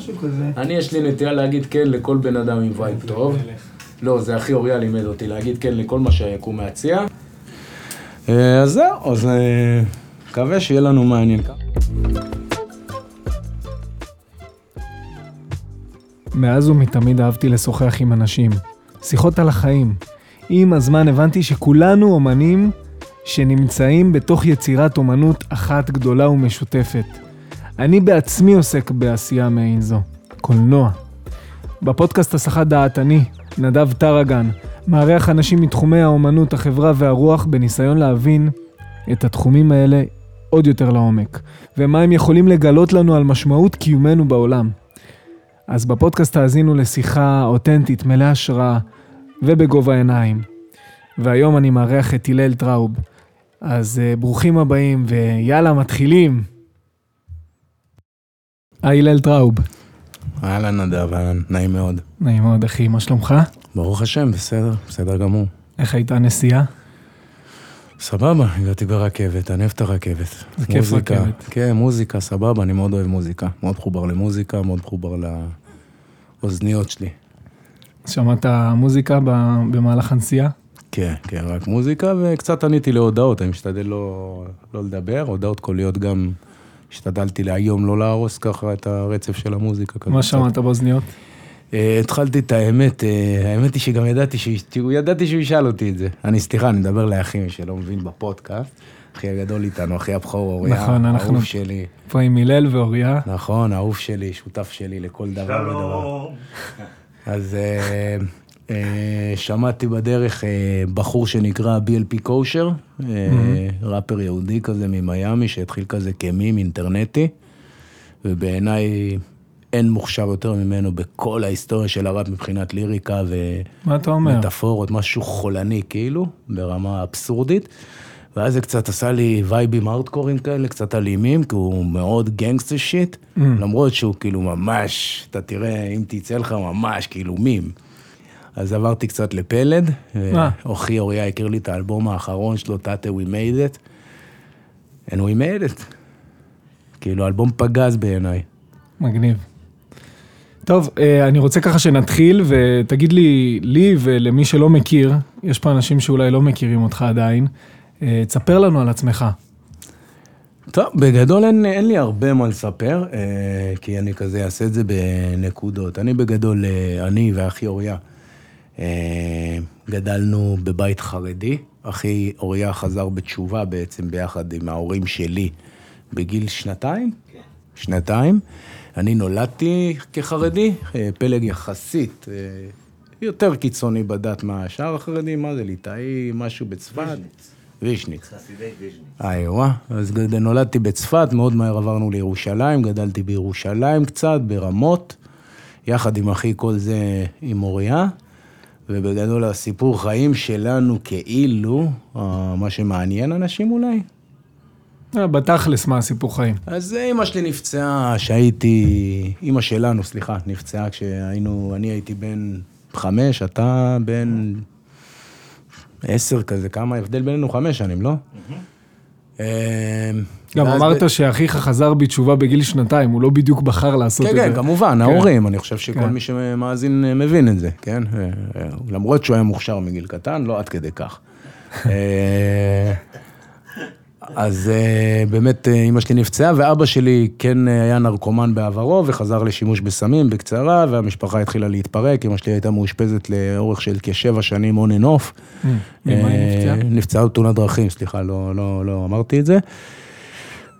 משהו כזה. אני, יש לי נטייה להגיד כן לכל בן אדם עם וייב טוב. לא, זה הכי אוריה לימד אותי, להגיד כן לכל מה שהיקום מהציע. אה, אז זהו, אז אה, מקווה שיהיה לנו מעניין. מאז ומתמיד אהבתי לשוחח עם אנשים. שיחות על החיים. עם הזמן הבנתי שכולנו אומנים שנמצאים בתוך יצירת אומנות אחת גדולה ומשותפת. אני בעצמי עוסק בעשייה מעין זו. קולנוע. בפודקאסט הסחת דעת אני, נדב טרגן, מארח אנשים מתחומי האומנות, החברה והרוח בניסיון להבין את התחומים האלה עוד יותר לעומק, ומה הם יכולים לגלות לנו על משמעות קיומנו בעולם. אז בפודקאסט תאזינו לשיחה אותנטית, מלאה השראה ובגובה העיניים. והיום אני מארח את הלל טראוב. אז uh, ברוכים הבאים, ויאללה, מתחילים. היי, הלל טראוב. אהלן נדב, אהלן, נעים מאוד. נעים מאוד, אחי, מה שלומך? ברוך השם, בסדר, בסדר גמור. איך הייתה הנסיעה? סבבה, הגעתי ברכבת, אני אוהב את הרכבת. זה כיף מוזיקה, רכבת. כן, מוזיקה, סבבה, אני מאוד אוהב מוזיקה. מאוד מחובר למוזיקה, מאוד מחובר לאוזניות שלי. שמעת מוזיקה במהלך הנסיעה? כן, כן, רק מוזיקה, וקצת עניתי להודעות, אני משתדל לא, לא לדבר, הודעות קוליות גם, השתדלתי להיום לא להרוס ככה את הרצף של המוזיקה. מה. שמעת באוזניות? אה, התחלתי את האמת, אה, האמת היא שגם ידעתי שהוא, ידעתי שהוא ישאל אותי את זה. אני, סליחה, אני מדבר לאחי שלא מבין בפודקאסט, אחי הגדול איתנו, אחי הבכור, אוריה, נכון, אנחנו- אהוב שלי. פה עם הלל ואוריה. נכון, אהוב שלי, שותף שלי לכל דבר ודבר. שלום. אז אה, שמעתי בדרך אה, בחור שנקרא BLP קושר, אה, ראפר יהודי כזה ממיאמי, שהתחיל כזה כמים אינטרנטי, ובעיניי אין מוכשר יותר ממנו בכל ההיסטוריה של הראפ מבחינת ליריקה? ומטאפורות, משהו חולני כאילו, ברמה אבסורדית. ואז זה קצת עשה לי וייבים ארטקורים כאלה, קצת אלימים, כי הוא מאוד גנגסטר שיט, Mm. למרות שהוא כאילו ממש, אתה תראה, אם תצא לך ממש כאילו מים. אז עברתי קצת לפלד, אה. ואוכי אוריה הכיר לי את האלבום האחרון שלו, תתה We Made It, and we made it. כאילו, אלבום פגז בעיניי. מגניב. טוב, אה, אני רוצה ככה שנתחיל, ותגיד לי, לי ולמי שלא מכיר, יש פה אנשים שאולי לא מכירים אותך עדיין, אה, תספר לנו על עצמך. טוב, בגדול אין, אין לי הרבה מה לספר, אה, כי אני כזה אעשה את זה בנקודות. אני בגדול, אני ואחי אוריה, גדלנו בבית חרדי. אחי אוריה חזר בתשובה בעצם ביחד עם ההורים שלי בגיל שנתיים? שנתיים. אני נולדתי כחרדי, אה, פלג יחסית אה, יותר קיצוני בדת מהשאר החרדים, מה זה ליטאי, משהו בצפת? וישניץ. חסידי ויז'ני. איואה, אז גד- נולדתי בצפת, מאוד מהר עברנו לירושלים, גדלתי בירושלים קצת, ברמות, יחד עם אחי כל זה עם אוריה, ובגדול הסיפור חיים שלנו כאילו, אה, מה שמעניין אנשים אולי. אה, בתכלס, מה הסיפור חיים? אז אימא שלי נפצעה שהייתי, אימא שלנו, סליחה, נפצעה כשהיינו, אני הייתי בן חמש, אתה בן עשר כזה, כמה ההבדל בינינו? חמש שנים, לא? אה, גם ואז אמרת שאחיך חזר בתשובה בגיל שנתיים, הוא לא בדיוק בחר לעשות את כן, זה. כן, כמובן, ההורים, אני חושב שכל כן. מי שמאזין אה, מבין את זה, כן? אה, אה, למרות שהוא היה מוכשר מגיל קטן, לא עד כדי כך. אה, אז אה, באמת אה, אימא שלי נפצעה, ואבא שלי כן אה, היה נרקומן בעברו, וחזר לשימוש בסמים בקצרה, והמשפחה התחילה להתפרק, אימא שלי הייתה מאושפזת לאורך של כשבע שנים and off. אה, ממה היא אה, נפצעה? נפצעה בתאונת דרכים, סליחה, לא, לא, לא אמרתי את זה.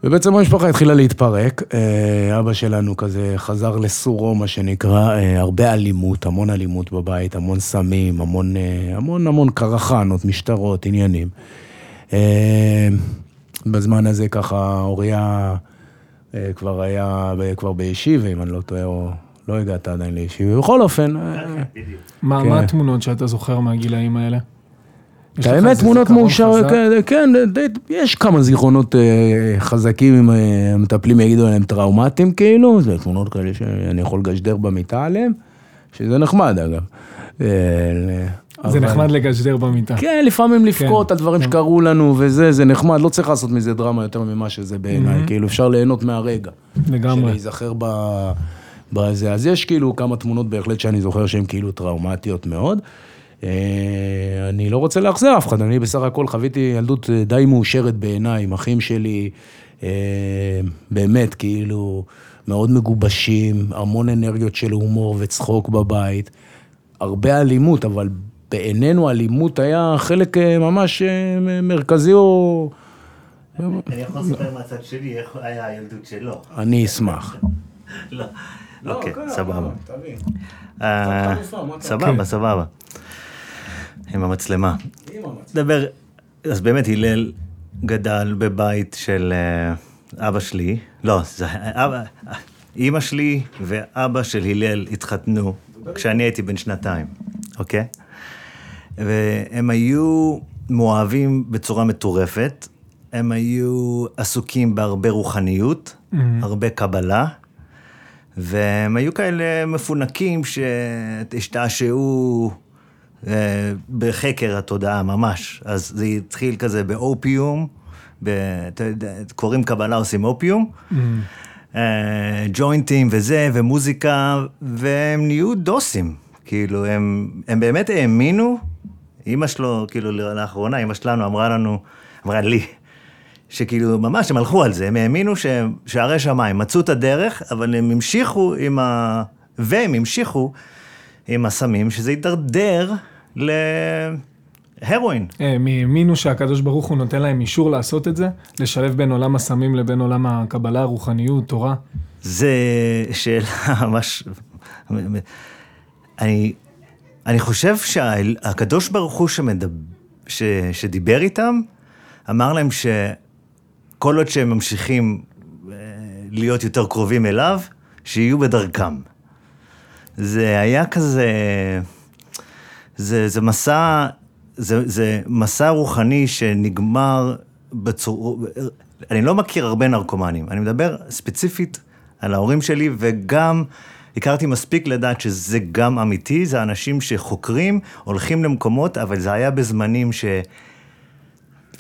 ובעצם המשפחה התחילה להתפרק, אה, אבא שלנו כזה חזר לסורו, מה שנקרא, אה, הרבה אלימות, המון אלימות בבית, המון סמים, המון, אה, המון המון קרחנות, משטרות, עניינים. אה, בזמן הזה ככה אוריה אה, כבר היה, כבר בישיבה, אם אני לא טועה, או לא הגעת עדיין לישיבה. בכל אופן, אה. מה כן. מה התמונות שאתה זוכר מהגילאים האלה? האמת, תמונות זיכרון מאושר, חזק? כן, כן, יש כמה זיכרונות אה, חזקים, אם אה, המטפלים יגידו עליהם טראומטיים כאילו, זה תמונות כאלה שאני יכול לגשדר במיטה עליהם, שזה נחמד אגב. אה, זה אבל- נחמד לגשדר במיטה. כן, לפעמים לבכות כן, על דברים כן. שקרו לנו וזה, זה נחמד, לא צריך לעשות מזה דרמה יותר ממה שזה בעיניי, Mhm. כאילו אפשר ליהנות מהרגע. לגמרי. להיזכר ב... בזה. אז יש כאילו כמה תמונות בהחלט שאני זוכר שהן כאילו טראומטיות מאוד. אה, אני לא רוצה לאכזר אף אחד, אני בסך הכל חוויתי ילדות אה, די מאושרת בעיניי, עם אחים שלי, אה, באמת, כאילו, מאוד מגובשים, המון אנרגיות של הומור וצחוק בבית, הרבה אלימות, אבל בעינינו אלימות היה חלק ממש מרכזי או... אני יכול לספר מהצד שלי איך היה הילדות שלו. אני אשמח. לא, אוקיי, סבבה. סבבה, סבבה. עם המצלמה. דבר, אז באמת הלל גדל בבית של אבא שלי, לא, זה אבא, אימא שלי ואבא של הלל התחתנו כשאני הייתי בן שנתיים, אוקיי? והם היו מאוהבים בצורה מטורפת, הם היו עסוקים בהרבה רוחניות, mm-hmm. הרבה קבלה, והם היו כאלה מפונקים שהשתעשעו אה, בחקר התודעה ממש. אז זה התחיל כזה באופיום, ב, קוראים קבלה עושים אופיום, mm-hmm. אה, ג'וינטים וזה, ומוזיקה, והם נהיו דוסים. כאילו, הם, הם באמת האמינו, אימא שלו, כאילו, לאחרונה, אימא שלנו אמרה לנו, אמרה לי, שכאילו, ממש, הם הלכו על זה, הם האמינו שהם שערי שמיים, מצאו את הדרך, אבל הם המשיכו עם ה... והם המשיכו עם הסמים, שזה הידרדר להרואין. הם האמינו שהקדוש ברוך הוא נותן להם אישור לעשות את זה? לשלב בין עולם הסמים לבין עולם הקבלה, הרוחניות, תורה? זה שאלה ממש... אני, אני חושב שהקדוש ברוך הוא שמדבר, ש, שדיבר איתם, אמר להם ש... כל עוד שהם ממשיכים אה, להיות יותר קרובים אליו, שיהיו בדרכם. זה היה כזה, זה, זה מסע, זה, זה מסע רוחני שנגמר בצור... אני לא מכיר הרבה נרקומנים, אני מדבר ספציפית על ההורים שלי, וגם הכרתי מספיק לדעת שזה גם אמיתי, זה אנשים שחוקרים, הולכים למקומות, אבל זה היה בזמנים ש...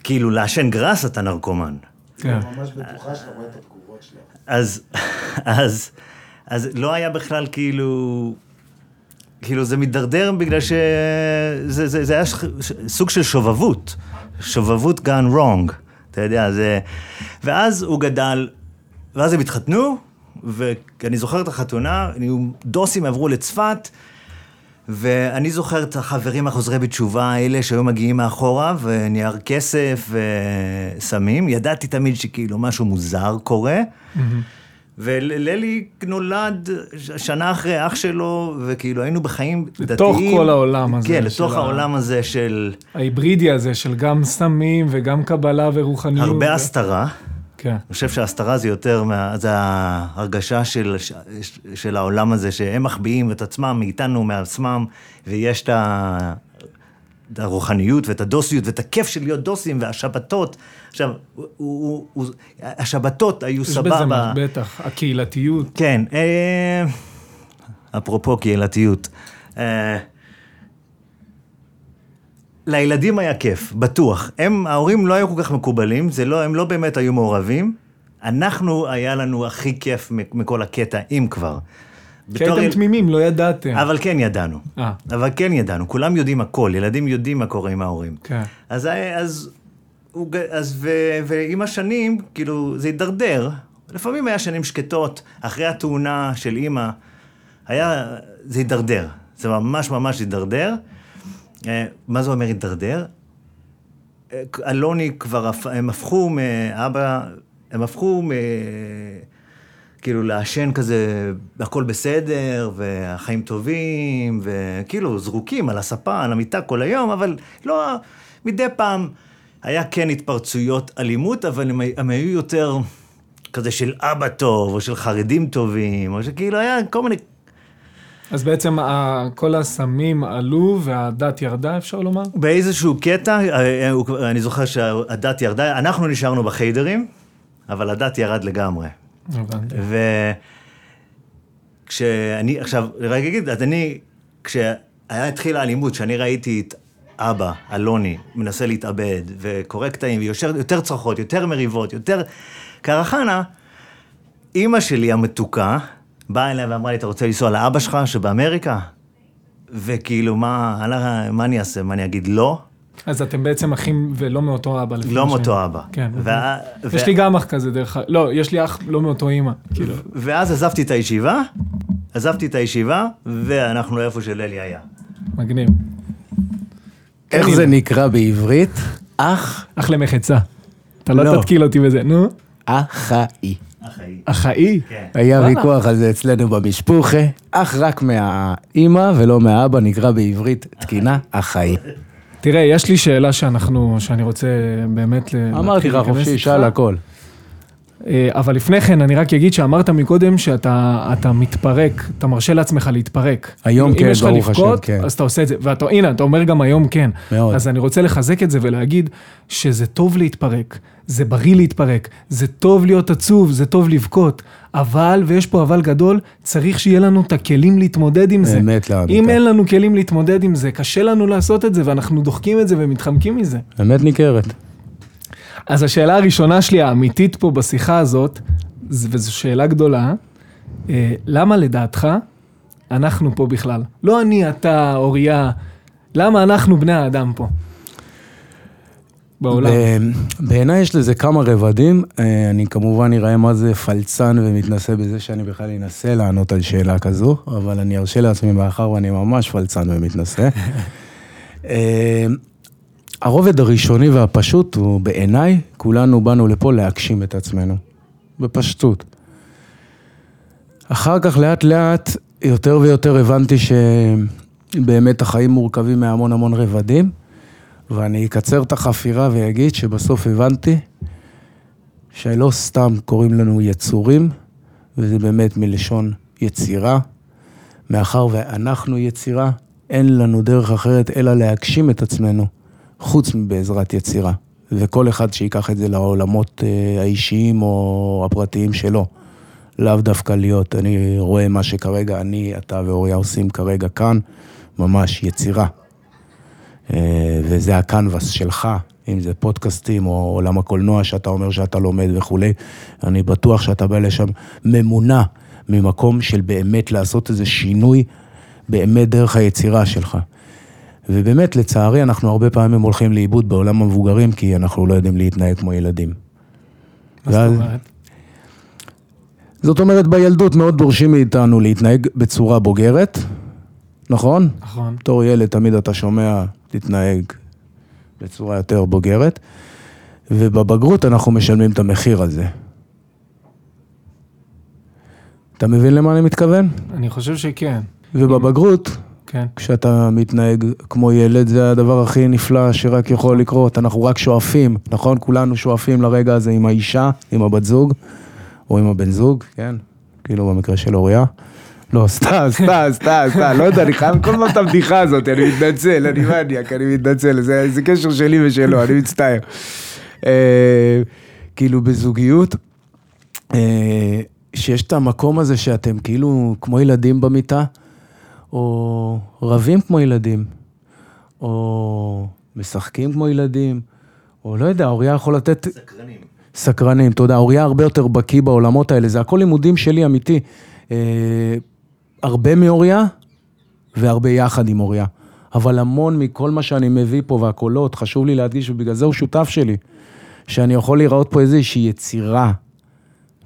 כאילו, לעשן גראס אתה נרקומן. כן. ממש בטוחה שאתה רואה את התגובות שלהם. אז, אז, אז לא היה בכלל כאילו... כאילו זה מידרדר בגלל שזה זה, זה היה סוג של שובבות, שובבות gone wrong, אתה יודע, זה... ואז הוא גדל, ואז הם התחתנו, ואני זוכר את החתונה, דוסים עברו לצפת, ואני זוכר את החברים החוזרי בתשובה האלה שהיו מגיעים מאחורה, ונייר כסף וסמים. ידעתי תמיד שכאילו משהו מוזר קורה. Mm-hmm. וללי נולד שנה אחרי אח שלו, וכאילו היינו בחיים דתיים. לתוך כל העולם הזה. כן, לתוך העולם הזה של... ההיברידי הזה של גם סמים וגם קבלה ורוחניות. הרבה ו... כן. אני חושב שההסתרה זה יותר, מה, זה ההרגשה של, של העולם הזה, שהם מחביאים את עצמם מאיתנו, מעצמם, ויש את ה... את הרוחניות ואת הדוסיות ואת הכיף של להיות דוסים והשבתות. עכשיו, הוא, הוא, הוא, השבתות היו סבבה. יש בזה בטח, הקהילתיות. כן, אה, אפרופו קהילתיות. אה, לילדים היה כיף, בטוח. הם, ההורים לא היו כל כך מקובלים, זה לא, הם לא באמת היו מעורבים. אנחנו, היה לנו הכי כיף מכל הקטע, אם כבר. כי הייתם יל... תמימים, לא ידעתם. אבל כן ידענו. 아. אה. אבל כן ידענו, כולם יודעים הכל, ילדים יודעים מה קורה עם ההורים. כן. אז, אז, אז, אז ו, ועם השנים, כאילו, זה הידרדר. לפעמים היה שנים שקטות, אחרי התאונה של אימא, היה, זה הידרדר. זה ממש ממש הידרדר. אה, מה זה אומר הידרדר? אה, אלוני כבר, הם הפכו מאבא, הם הפכו מ... כאילו לעשן כזה, הכל בסדר, והחיים טובים, וכאילו זרוקים על הספה, על המיטה כל היום, אבל לא, מדי פעם היה כן התפרצויות אלימות, אבל הם, הם היו יותר כזה של אבא טוב, או של חרדים טובים, או שכאילו היה כל מיני אז בעצם כל הסמים עלו והדת ירדה, אפשר לומר? באיזשהו קטע, אה, אה, אני זוכר שהדת ירדה, אנחנו נשארנו בחיידרים, אבל הדת ירד לגמרי. הבנתי. וכשאני, עכשיו, רק אגיד, אז אני, כשהיה התחילה האלימות, כשאני ראיתי את אבא, אלוני, מנסה להתאבד, וקורא קטעים, ויותר צרחות, יותר מריבות, יותר קרחנה, אימא שלי המתוקה, באה אליי ואמרה לי, אתה רוצה לנסוע לאבא שלך שבאמריקה? וכאילו, מה, מה אני אעשה? מה אני אגיד לא? אז אתם בעצם אחים ולא מאותו אבא. לא מאותו אבא. כן. וה... יש ו... לי גם אח כזה דרך אגב. לא, יש לי אח לא מאותו אימא. כאילו. ואז עזבתי את הישיבה, עזבתי את הישיבה, ואנחנו איפה שללי היה. מגניב. איך זה נקרא בעברית? אח? אח למחצה. אתה לא, לא. תתקיל אותי בזה, נו. אחאי. אחאי? כן. היה ויכוח על זה אצלנו במשפוחה. אח רק מהאימא ולא מהאבא, נקרא בעברית תקינה אחאי. תראה, יש לי שאלה שאנחנו, שאני רוצה באמת... אמרתי לך חופשי, שאל הכל. אה, אבל לפני כן, אני רק אגיד שאמרת מקודם שאתה מתפרק, אתה מרשה לעצמך להתפרק. היום כן, ברוך השם, כן. אז אתה עושה את זה, והנה, אתה אומר גם היום כן. מאוד. אז אני רוצה לחזק את זה ולהגיד שזה טוב להתפרק, זה בריא להתפרק, זה טוב להיות עצוב, זה טוב לבכות, אבל, ויש פה אבל גדול, צריך שיהיה לנו את הכלים להתמודד עם זה. אמת לאמיתה. אם אין לנו כלים להתמודד עם זה, קשה לנו לעשות את זה, ואנחנו דוחקים את זה ומתחמקים מזה. אמת ניכרת. אז השאלה הראשונה שלי, האמיתית פה בשיחה הזאת, וזו שאלה גדולה, אה, למה לדעתך אנחנו פה בכלל? לא אני, אתה, אוריה, למה אנחנו בני האדם פה? בעולם. בעיניי יש לזה כמה רבדים, אה, אני כמובן אראה מה זה פלצן ומתנסה בזה שאני בכלל אנסה לענות על שאלה כזו, אבל אני ארשה לעצמי מאחר ואני ממש פלצן ומתנסה. הרובד הראשוני והפשוט הוא בעיניי, כולנו באנו לפה להגשים את עצמנו, בפשטות. אחר כך לאט לאט יותר ויותר הבנתי שבאמת החיים מורכבים מהמון המון רבדים, ואני אקצר את החפירה ואגיד שבסוף הבנתי שלא סתם קוראים לנו יצורים, וזה באמת מלשון יצירה. מאחר ואנחנו יצירה, אין לנו דרך אחרת אלא להגשים את עצמנו. חוץ מבעזרת יצירה. וכל אחד שיקח את זה לעולמות אה, האישיים או הפרטיים שלו. לאו דווקא להיות, אני רואה מה שכרגע אני, אתה ואוריה עושים כרגע כאן, ממש יצירה. אה, וזה הקנבס שלך, אם זה פודקאסטים או עולם הקולנוע שאתה אומר שאתה לומד וכולי. אני בטוח שאתה בא לשם ממונע ממקום של באמת לעשות איזה שינוי באמת דרך היצירה שלך. ובאמת, לצערי, אנחנו הרבה פעמים הולכים לאיבוד בעולם המבוגרים, כי אנחנו לא יודעים להתנהג כמו ילדים. מה זאת אומרת? זאת אומרת, בילדות מאוד דורשים מאיתנו להתנהג בצורה בוגרת, נכון? נכון. בתור ילד תמיד אתה שומע, להתנהג בצורה יותר בוגרת, ובבגרות אנחנו משלמים את המחיר הזה. אתה מבין למה אני מתכוון? אני חושב שכן. ובבגרות, כן. כשאתה מתנהג כמו ילד, זה הדבר הכי נפלא שרק יכול לקרות. אנחנו רק שואפים, נכון? כולנו שואפים לרגע הזה עם האישה, עם הבת זוג, או עם הבן זוג, כן? כאילו במקרה של אוריה. לא, סתם, סתם, סתם, סתם, לא יודע, אני חייב כל הזמן את הבדיחה הזאת, אני מתנצל, אני מניאק, אני מתנצל, זה, זה קשר שלי ושלו, אני מצטער. אה, כאילו בזוגיות, אה, שיש את המקום הזה שאתם כאילו כמו ילדים במיטה, או רבים כמו ילדים, או משחקים כמו ילדים, או לא יודע, אוריה יכול לתת... סקרנים. סקרנים, תודה. אוריה הרבה יותר בקיא בעולמות האלה, זה הכל לימודים שלי, אמיתי. אה, הרבה מאוריה והרבה יחד עם אוריה. אבל המון מכל מה שאני מביא פה והקולות, חשוב לי להדגיש, ובגלל זה הוא שותף שלי, שאני יכול לראות פה איזושהי יצירה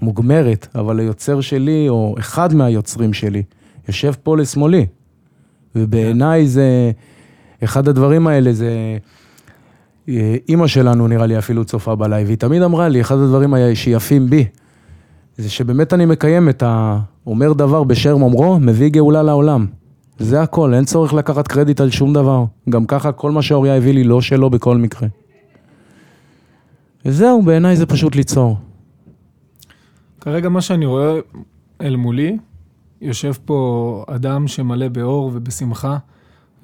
מוגמרת, אבל היוצר שלי, או אחד מהיוצרים שלי, יושב פה לשמאלי. ובעיניי זה, אחד הדברים האלה זה, אימא שלנו נראה לי אפילו צופה בלייב, והיא תמיד אמרה לי, אחד הדברים שיפים בי, זה שבאמת אני מקיים את ה... אומר דבר בשם אומרו, מביא גאולה לעולם. זה הכל, אין צורך לקחת קרדיט על שום דבר. גם ככה כל מה שאוריה הביא לי לא שלו בכל מקרה. וזהו, בעיניי זה פשוט ליצור. כרגע מה שאני רואה אל מולי, יושב פה אדם שמלא באור ובשמחה.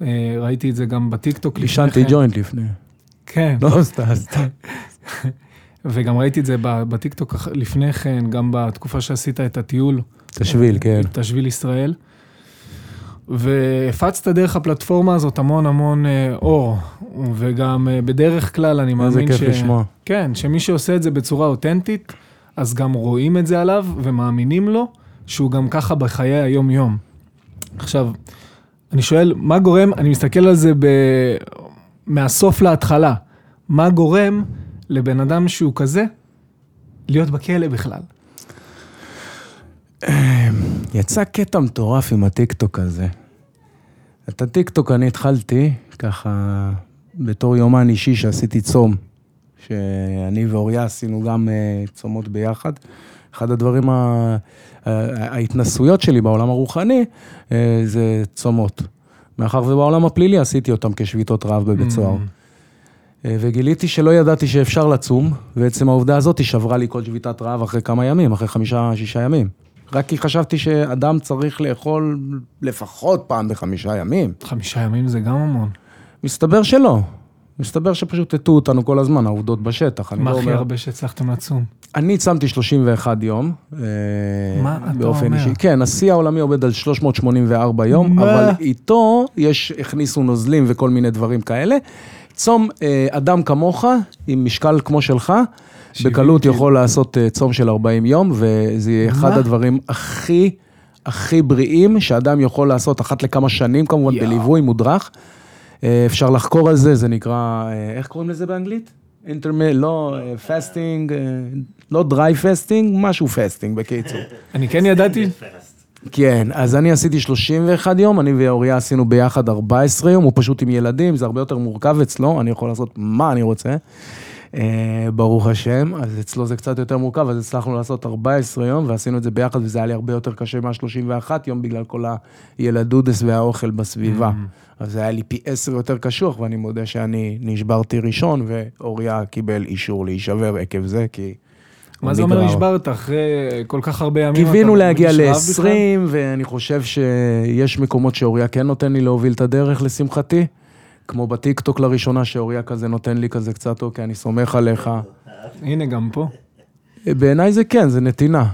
אה, ראיתי את זה גם בטיקטוק לפני כן. עישנתי ג'וינט לפני. כן. לא, סתם, סתם. וגם ראיתי את זה בטיקטוק לפני כן, גם בתקופה שעשית את הטיול. את השביל, כן. את השביל ישראל. והפצת דרך הפלטפורמה הזאת המון המון אה, אור, וגם אה, בדרך כלל אני מאמין ש... איזה כיף לשמוע. כן, שמי שעושה את זה בצורה אותנטית, אז גם רואים את זה עליו ומאמינים לו, שהוא גם ככה בחיי היום-יום. עכשיו, אני שואל, מה גורם, אני מסתכל על זה ב... מהסוף להתחלה, מה גורם לבן אדם שהוא כזה להיות בכלא בכלל? יצא קטע מטורף עם הטיקטוק הזה. את הטיקטוק אני התחלתי ככה בתור יומן אישי שעשיתי צום, שאני ואוריה עשינו גם אה, צומות ביחד. אחד הדברים, ההתנסויות שלי בעולם הרוחני אה, זה צומות. מאחר ובעולם הפלילי עשיתי אותם כשביתות רעב בבית סוהר. Mm. אה, וגיליתי שלא ידעתי שאפשר לצום, ועצם העובדה הזאת היא שברה לי כל שביתת רעב אחרי כמה ימים, אחרי חמישה, שישה ימים. רק כי חשבתי שאדם צריך לאכול לפחות פעם בחמישה ימים. חמישה ימים זה גם המון. מסתבר שלא. מסתבר שפשוט הטעו אותנו כל הזמן, העובדות בשטח. מה לא הכי אומר... הרבה שהצלחתם לצום? אני צמתי 31 יום. אה, מה אתה אומר? אישי. כן, השיא העולמי עובד על 384 יום, מה? אבל איתו יש, הכניסו נוזלים וכל מיני דברים כאלה. צום אה, אדם כמוך, עם משקל כמו שלך, בקלות. יכול לעשות אה, צום של 40 יום, וזה יהיה אחד הדברים הכי, הכי בריאים שאדם יכול לעשות אחת לכמה שנים, כמובן, בליווי מודרך. אה, אפשר לחקור על זה, זה נקרא, אה, איך קוראים לזה באנגלית? אינטרמל, לא fasting, לא dry fasting, משהו fasting בקיצור. אני כן ידעתי. כן, אז אני עשיתי 31 יום, אני ואוריה עשינו ביחד 14 יום, הוא פשוט עם ילדים, זה הרבה יותר מורכב אצלו, אני יכול לעשות מה אני רוצה. אה, ברוך השם, אז אצלו זה קצת יותר מורכב, אז הצלחנו לעשות 14 יום, ועשינו את זה ביחד, וזה היה לי הרבה יותר קשה מה-31 יום, בגלל כל הילדודס והאוכל בסביבה. Mm-hmm. אז זה היה לי פי עשר יותר קשוח, ואני מודה שאני נשברתי ראשון, ואוריה קיבל אישור להישבר עקב זה, כי... מה זה אומר נשברת אחרי כל כך הרבה ימים? קיווינו להגיע ל-20, ואני חושב שיש מקומות שאוריה כן נותן לי להוביל את הדרך, לשמחתי. כמו בטיקטוק לראשונה, שאוריה כזה נותן לי כזה קצת, אוקיי, אני סומך עליך. הנה, גם פה. בעיניי זה כן, זה נתינה.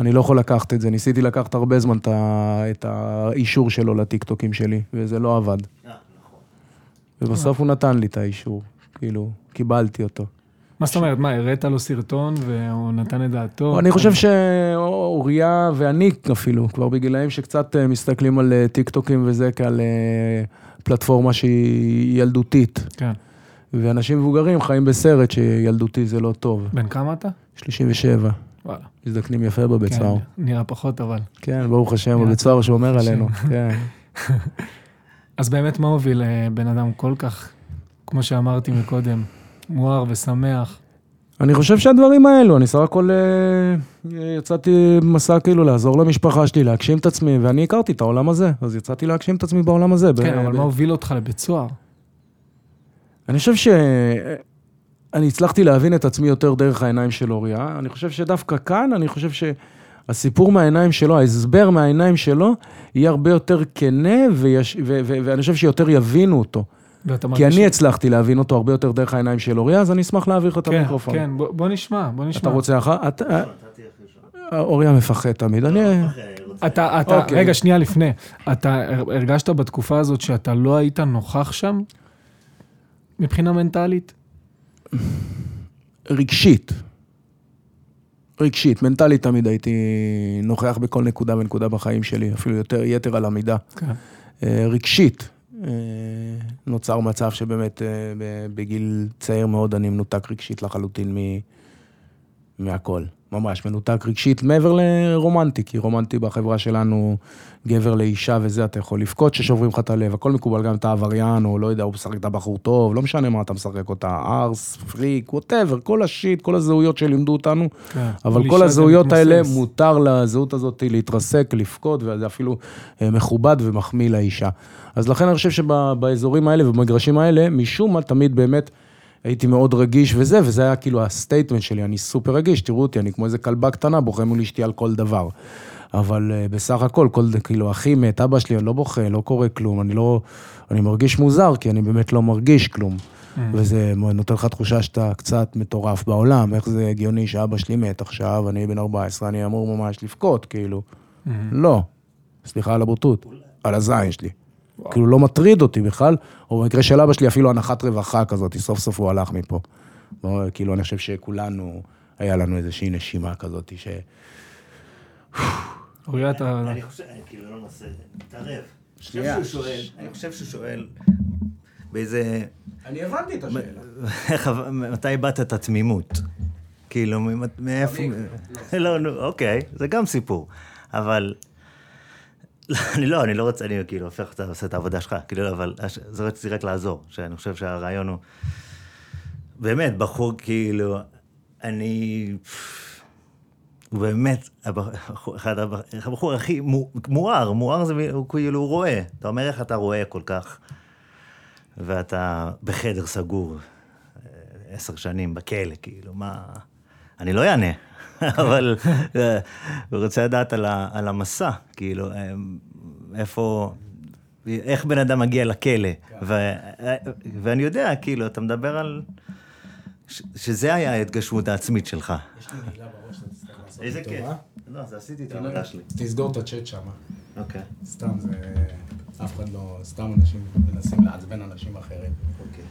אני לא יכול לקחת את זה, ניסיתי לקחת הרבה זמן את האישור שלו לטיקטוקים שלי, וזה לא עבד. ובסוף הוא נתן לי את האישור, כאילו, קיבלתי אותו. מה זאת אומרת, מה, הראת לו סרטון והוא נתן את דעתו? אני חושב שאוריה ואני אפילו, כבר בגילאים שקצת אה, מסתכלים על אה, טיקטוקים וזה כעל אה, פלטפורמה שהיא ילדותית. כן. ואנשים מבוגרים חיים בסרט שילדותי זה לא טוב. בן כמה אתה? 37. וואלה. מזדקנים יפה בבית כן, סוהר. נראה פחות אבל. כן, ברוך השם, בבית סוהר שומר עלינו, כן. אז באמת מה הוביל אה, בן אדם כל כך, כמו שאמרתי מקודם, מואר ושמח? אני חושב שהדברים האלו, אני סך הכל אה, יצאתי מסע כאילו לעזור למשפחה שלי, להגשים את עצמי, ואני הכרתי את העולם הזה, אז יצאתי להגשים את עצמי בעולם הזה. כן, אבל מה הוביל אותך לבית סוהר? אני חושב שאני הצלחתי להבין את עצמי יותר דרך העיניים של אוריה. אני חושב שדווקא כאן, אני חושב שהסיפור מהעיניים שלו, ההסבר מהעיניים שלו, יהיה הרבה יותר כנה, ואני חושב שיותר יבינו אותו. כי אני הצלחתי להבין אותו הרבה יותר דרך העיניים של אוריה, אז אני אשמח להעביר לך את כן, המיקרופון. כן, כן, בוא נשמע, בוא נשמע. אתה רוצה אחר? אוריה מפחד תמיד, אני... אתה, אתה, אוקיי. רגע, שנייה לפני. אתה הרגשת בתקופה הזאת שאתה לא היית נוכח שם? מבחינה מנטלית? רגשית. רגשית, מנטלית תמיד הייתי נוכח בכל נקודה ונקודה בחיים שלי, אפילו יותר יתר על המידה. כן. אה, רגשית, נוצר מצב שבאמת אה, בגיל צעיר מאוד אני מנותק רגשית לחלוטין מהכל. ממש מנותק רגשית, מעבר לרומנטי, כי רומנטי בחברה שלנו, גבר לאישה וזה, אתה יכול לבכות ששוברים לך את הלב, הכל מקובל, גם אתה עבריין, או לא יודע, הוא משחק את הבחור טוב, לא משנה מה אתה משחק אותה, ארס, פריק, ווטאבר, כל השיט, כל הזהויות שלימדו אותנו, כן, אבל כל הזהויות האלה, מותר לזהות הזאת להתרסק, לבכות, וזה אפילו אה, מכובד ומחמיא לאישה. אז לכן אני חושב שבאזורים האלה ובמגרשים האלה, משום מה תמיד באמת... הייתי מאוד רגיש וזה, וזה היה כאילו ה statement שלי, אני סופר רגיש, תראו אותי, אני כמו איזה כלבה קטנה, בוכה מול אשתי על כל דבר. אבל uh, בסך הכל, כל, כאילו, אחי מת, אבא שלי, אני לא בוכה, לא קורה כלום, אני לא... אני מרגיש מוזר, כי אני באמת לא מרגיש כלום. Mm. וזה נותן לך תחושה שאתה קצת מטורף בעולם, איך זה הגיוני שאבא שלי מת עכשיו, אני בן 14, אני אמור ממש לבכות, כאילו. Mm. לא. סליחה על הבוטות, על הזין שלי. כאילו לא מטריד אותי בכלל, או במקרה של אבא שלי אפילו הנחת רווחה כזאת, סוף סוף הוא הלך מפה. כאילו, אני חושב שכולנו, היה לנו איזושהי נשימה כזאת ש... אוריה, אתה... אני חושב, כאילו, לא ננסה, תערב. שנייה. אני חושב שהוא שואל באיזה... אני הבנתי את השאלה. מתי איבדת את התמימות? כאילו, מאיפה... לא, נו, אוקיי, זה גם סיפור. אבל... אני לא, אני לא רוצה, אני כאילו הופך, אתה עושה את העבודה שלך, כאילו, לא, אבל זה רציתי רק לעזור, שאני חושב שהרעיון הוא... באמת, בחור, כאילו, אני... הוא באמת, אחד הבחור הכי מואר, מואר זה, כאילו, הוא רואה. אתה אומר איך אתה רואה כל כך, ואתה בחדר סגור עשר שנים בכלא, כאילו, מה... אני לא אענה, אבל הוא רוצה לדעת על, ה, על המסע, כאילו, איפה, איך בן אדם מגיע לכלא. ו, ואני יודע, כאילו, אתה מדבר על... שזה היה ההתגשמות העצמית שלך. יש לי מילה בראש, אתה תצטרך לעשות איזה כיף. לא, זה עשיתי את העבודה שלי. תסגור את הצ'אט שם. אוקיי. סתם, זה... אף אחד לא... סתם אנשים מנסים לעצבן אנשים אחרים. אוקיי.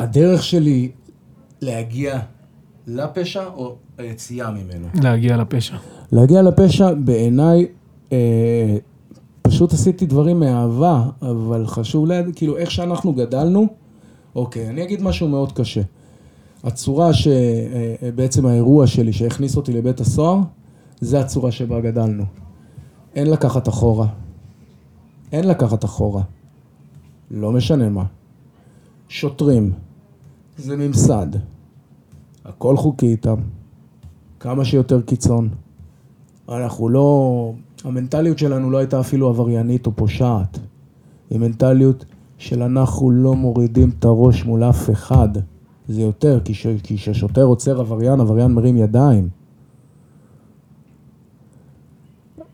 הדרך שלי להגיע לפשע או היציאה ממנו? להגיע לפשע. להגיע לפשע, בעיניי, אה, פשוט עשיתי דברים מאהבה, אבל חשוב להגיד, כאילו, איך שאנחנו גדלנו, אוקיי, אני אגיד משהו מאוד קשה. הצורה שבעצם האירוע שלי שהכניס אותי לבית הסוהר, זה הצורה שבה גדלנו. אין לקחת אחורה. אין לקחת אחורה. לא משנה מה. שוטרים, זה ממסד. הכל חוקי איתם. כמה שיותר קיצון. אנחנו לא... המנטליות שלנו לא הייתה אפילו עבריינית או פושעת. היא מנטליות של אנחנו לא מורידים את הראש מול אף אחד. זה יותר, כי כששוטר עוצר עבריין, עבריין מרים ידיים.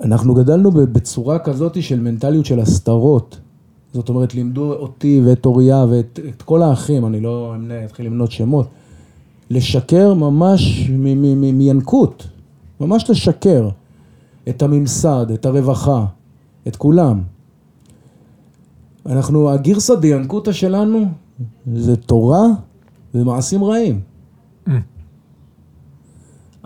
אנחנו גדלנו בצורה כזאת של מנטליות של הסתרות. זאת אומרת, לימדו אותי ואת אוריה ואת את כל האחים, אני לא אמנה, אתחיל למנות שמות, לשקר ממש מינקות, ממש לשקר. את הממסד, את הרווחה, את כולם. אנחנו, הגרסא דיאנקותא שלנו זה תורה ומעשים רעים.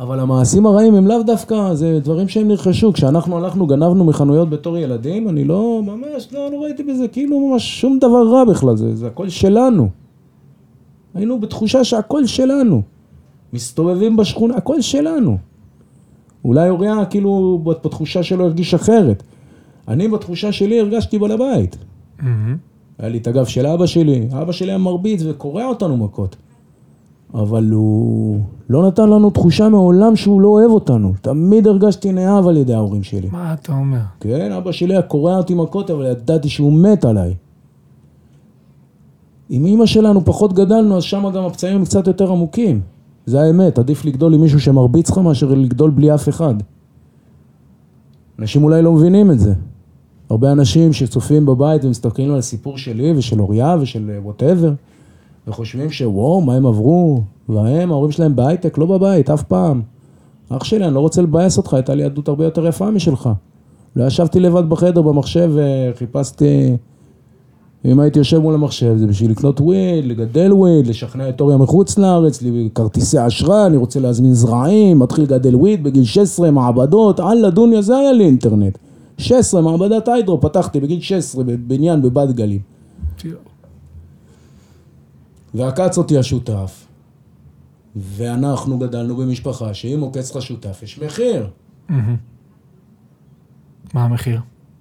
אבל המעשים הרעים הם לאו דווקא, זה דברים שהם נרכשו. כשאנחנו הלכנו, גנבנו מחנויות בתור ילדים, אני לא, ממש, לא, לא ראיתי בזה כאילו ממש שום דבר רע בכלל, זה, זה הכל שלנו. היינו בתחושה שהכל שלנו. מסתובבים בשכונה, הכל שלנו. אולי אוריה כאילו בתחושה שלו הרגיש אחרת. אני בתחושה שלי הרגשתי בעל הבית. Mm-hmm. היה לי את הגב של אבא שלי, אבא שלי היה מרביץ וקורע אותנו מכות. אבל הוא לא נתן לנו תחושה מעולם שהוא לא אוהב אותנו. תמיד הרגשתי נאהב על ידי ההורים שלי. מה אתה אומר? כן, אבא שלי היה קורע אותי מכות, אבל ידעתי שהוא מת עליי. עם אמא שלנו פחות גדלנו, אז שם גם הפצעים הם קצת יותר עמוקים. זה האמת, עדיף לגדול עם מישהו שמרביץ לך מאשר לגדול בלי אף אחד. אנשים אולי לא מבינים את זה. הרבה אנשים שצופים בבית ומסתכלים על הסיפור שלי ושל אוריה ושל whatever וחושבים שוואו, מה הם עברו? והם, ההורים שלהם בהייטק, לא בבית, אף פעם. אח שלי, אני לא רוצה לבאס אותך, הייתה לי ילדות הרבה יותר יפה משלך. לא ישבתי לבד בחדר במחשב וחיפשתי אם הייתי יושב מול המחשב, זה בשביל לקנות וויד, לגדל וויד, לשכנע את אוריה מחוץ לארץ, כרטיסי אשראי, אני רוצה להזמין זרעים, מתחיל לגדל weed בגיל 16, מעבדות, אללה דוניה, זה היה לי אינטרנט. 16, מעבדת היידרו, פתחתי בגיל 16 בבניין בבת גלים. ועקץ אותי השותף, ואנחנו גדלנו במשפחה שאם עוקץ לך שותף, יש מחיר. מה המחיר?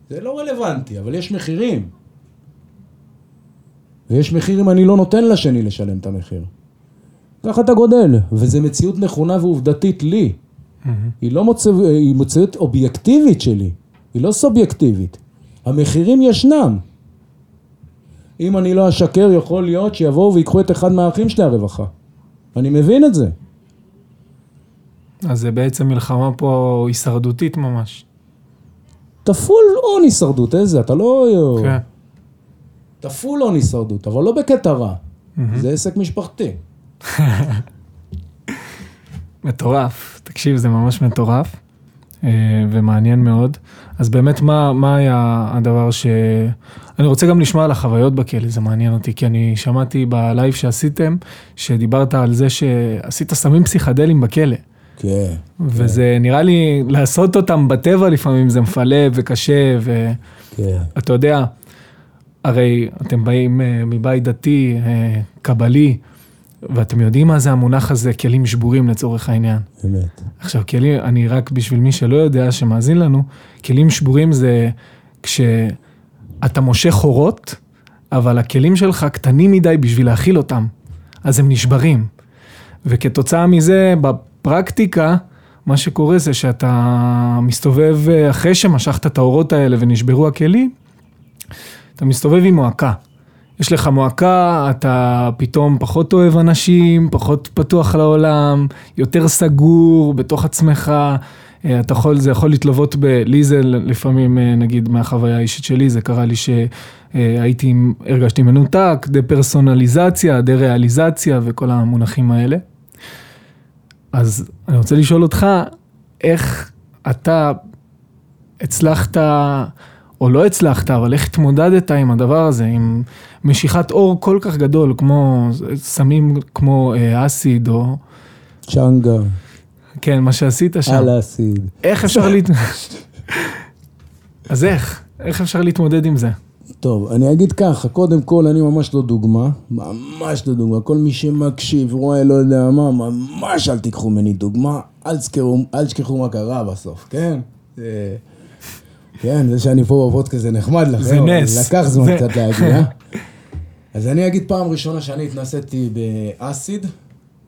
זה לא רלוונטי, אבל יש מחירים. ויש מחיר אם אני לא נותן לשני לשלם את המחיר. ככה אתה גודל, וזו מציאות נכונה ועובדתית לי. Mm-hmm. היא לא מוצא, היא מציאות אובייקטיבית שלי, היא לא סובייקטיבית. המחירים ישנם. אם אני לא אשקר, יכול להיות שיבואו ויקחו את אחד מהאחים שלי הרווחה. אני מבין את זה. אז זה בעצם מלחמה פה הישרדותית ממש. תפול הון הישרדות, איזה, אתה לא... כן. אתה פול און הישרדות, אבל לא בקטע רע. זה עסק משפחתי. מטורף. תקשיב, זה ממש מטורף. ומעניין מאוד. אז באמת, מה, מה היה הדבר ש... אני רוצה גם לשמוע על החוויות בכלא, זה מעניין אותי, כי אני שמעתי בלייב שעשיתם, שדיברת על זה שעשית סמים פסיכדליים בכלא. כן. וזה כן. נראה לי, לעשות אותם בטבע לפעמים זה מפלא וקשה, ואתה כן. יודע, הרי אתם באים אה, מבית דתי, אה, קבלי, ואתם יודעים מה זה המונח הזה, כלים שבורים לצורך העניין. אמת. עכשיו, כלים, אני רק בשביל מי שלא יודע, שמאזין לנו, כלים שבורים זה כשאתה מושך חורות, אבל הכלים שלך קטנים מדי בשביל להכיל אותם, אז הם נשברים. וכתוצאה מזה, בפרקטיקה, מה שקורה זה שאתה מסתובב, אחרי שמשכת את האורות האלה ונשברו הכלים, אתה מסתובב עם מועקה. יש לך מועקה, אתה פתאום פחות אוהב אנשים, פחות פתוח לעולם, יותר סגור בתוך עצמך. אה, אתה יכול, זה יכול להתלוות ב... לי זה לפעמים, אה, נגיד, מהחוויה האישית שלי, זה קרה לי שהייתי, הרגשתי מנותק, דה-פרסונליזציה, דה-ריאליזציה וכל המונחים האלה. אז אני רוצה לשאול אותך, איך אתה הצלחת, או לא הצלחת, אבל איך התמודדת עם הדבר הזה, עם משיכת אור כל כך גדול, כמו סמים כמו אה, אסיד או... צ'אנגה. כן, מה שעשית שם. על אסיד. איך אפשר להת... אז איך? איך אפשר להתמודד עם זה? טוב, אני אגיד ככה, קודם כל אני ממש לא דוגמה, ממש לא דוגמה, כל מי שמקשיב, רואה, לא יודע מה, ממש אל תיקחו ממני דוגמה, אל תזכרו, אל תשכחו מה קרה בסוף, כן? כן, זה שאני פה בפודקאסט זה נחמד לכם, זה נס. לקח זמן. קצת להגיע. אז אני אגיד פעם ראשונה שאני התנסיתי באסיד,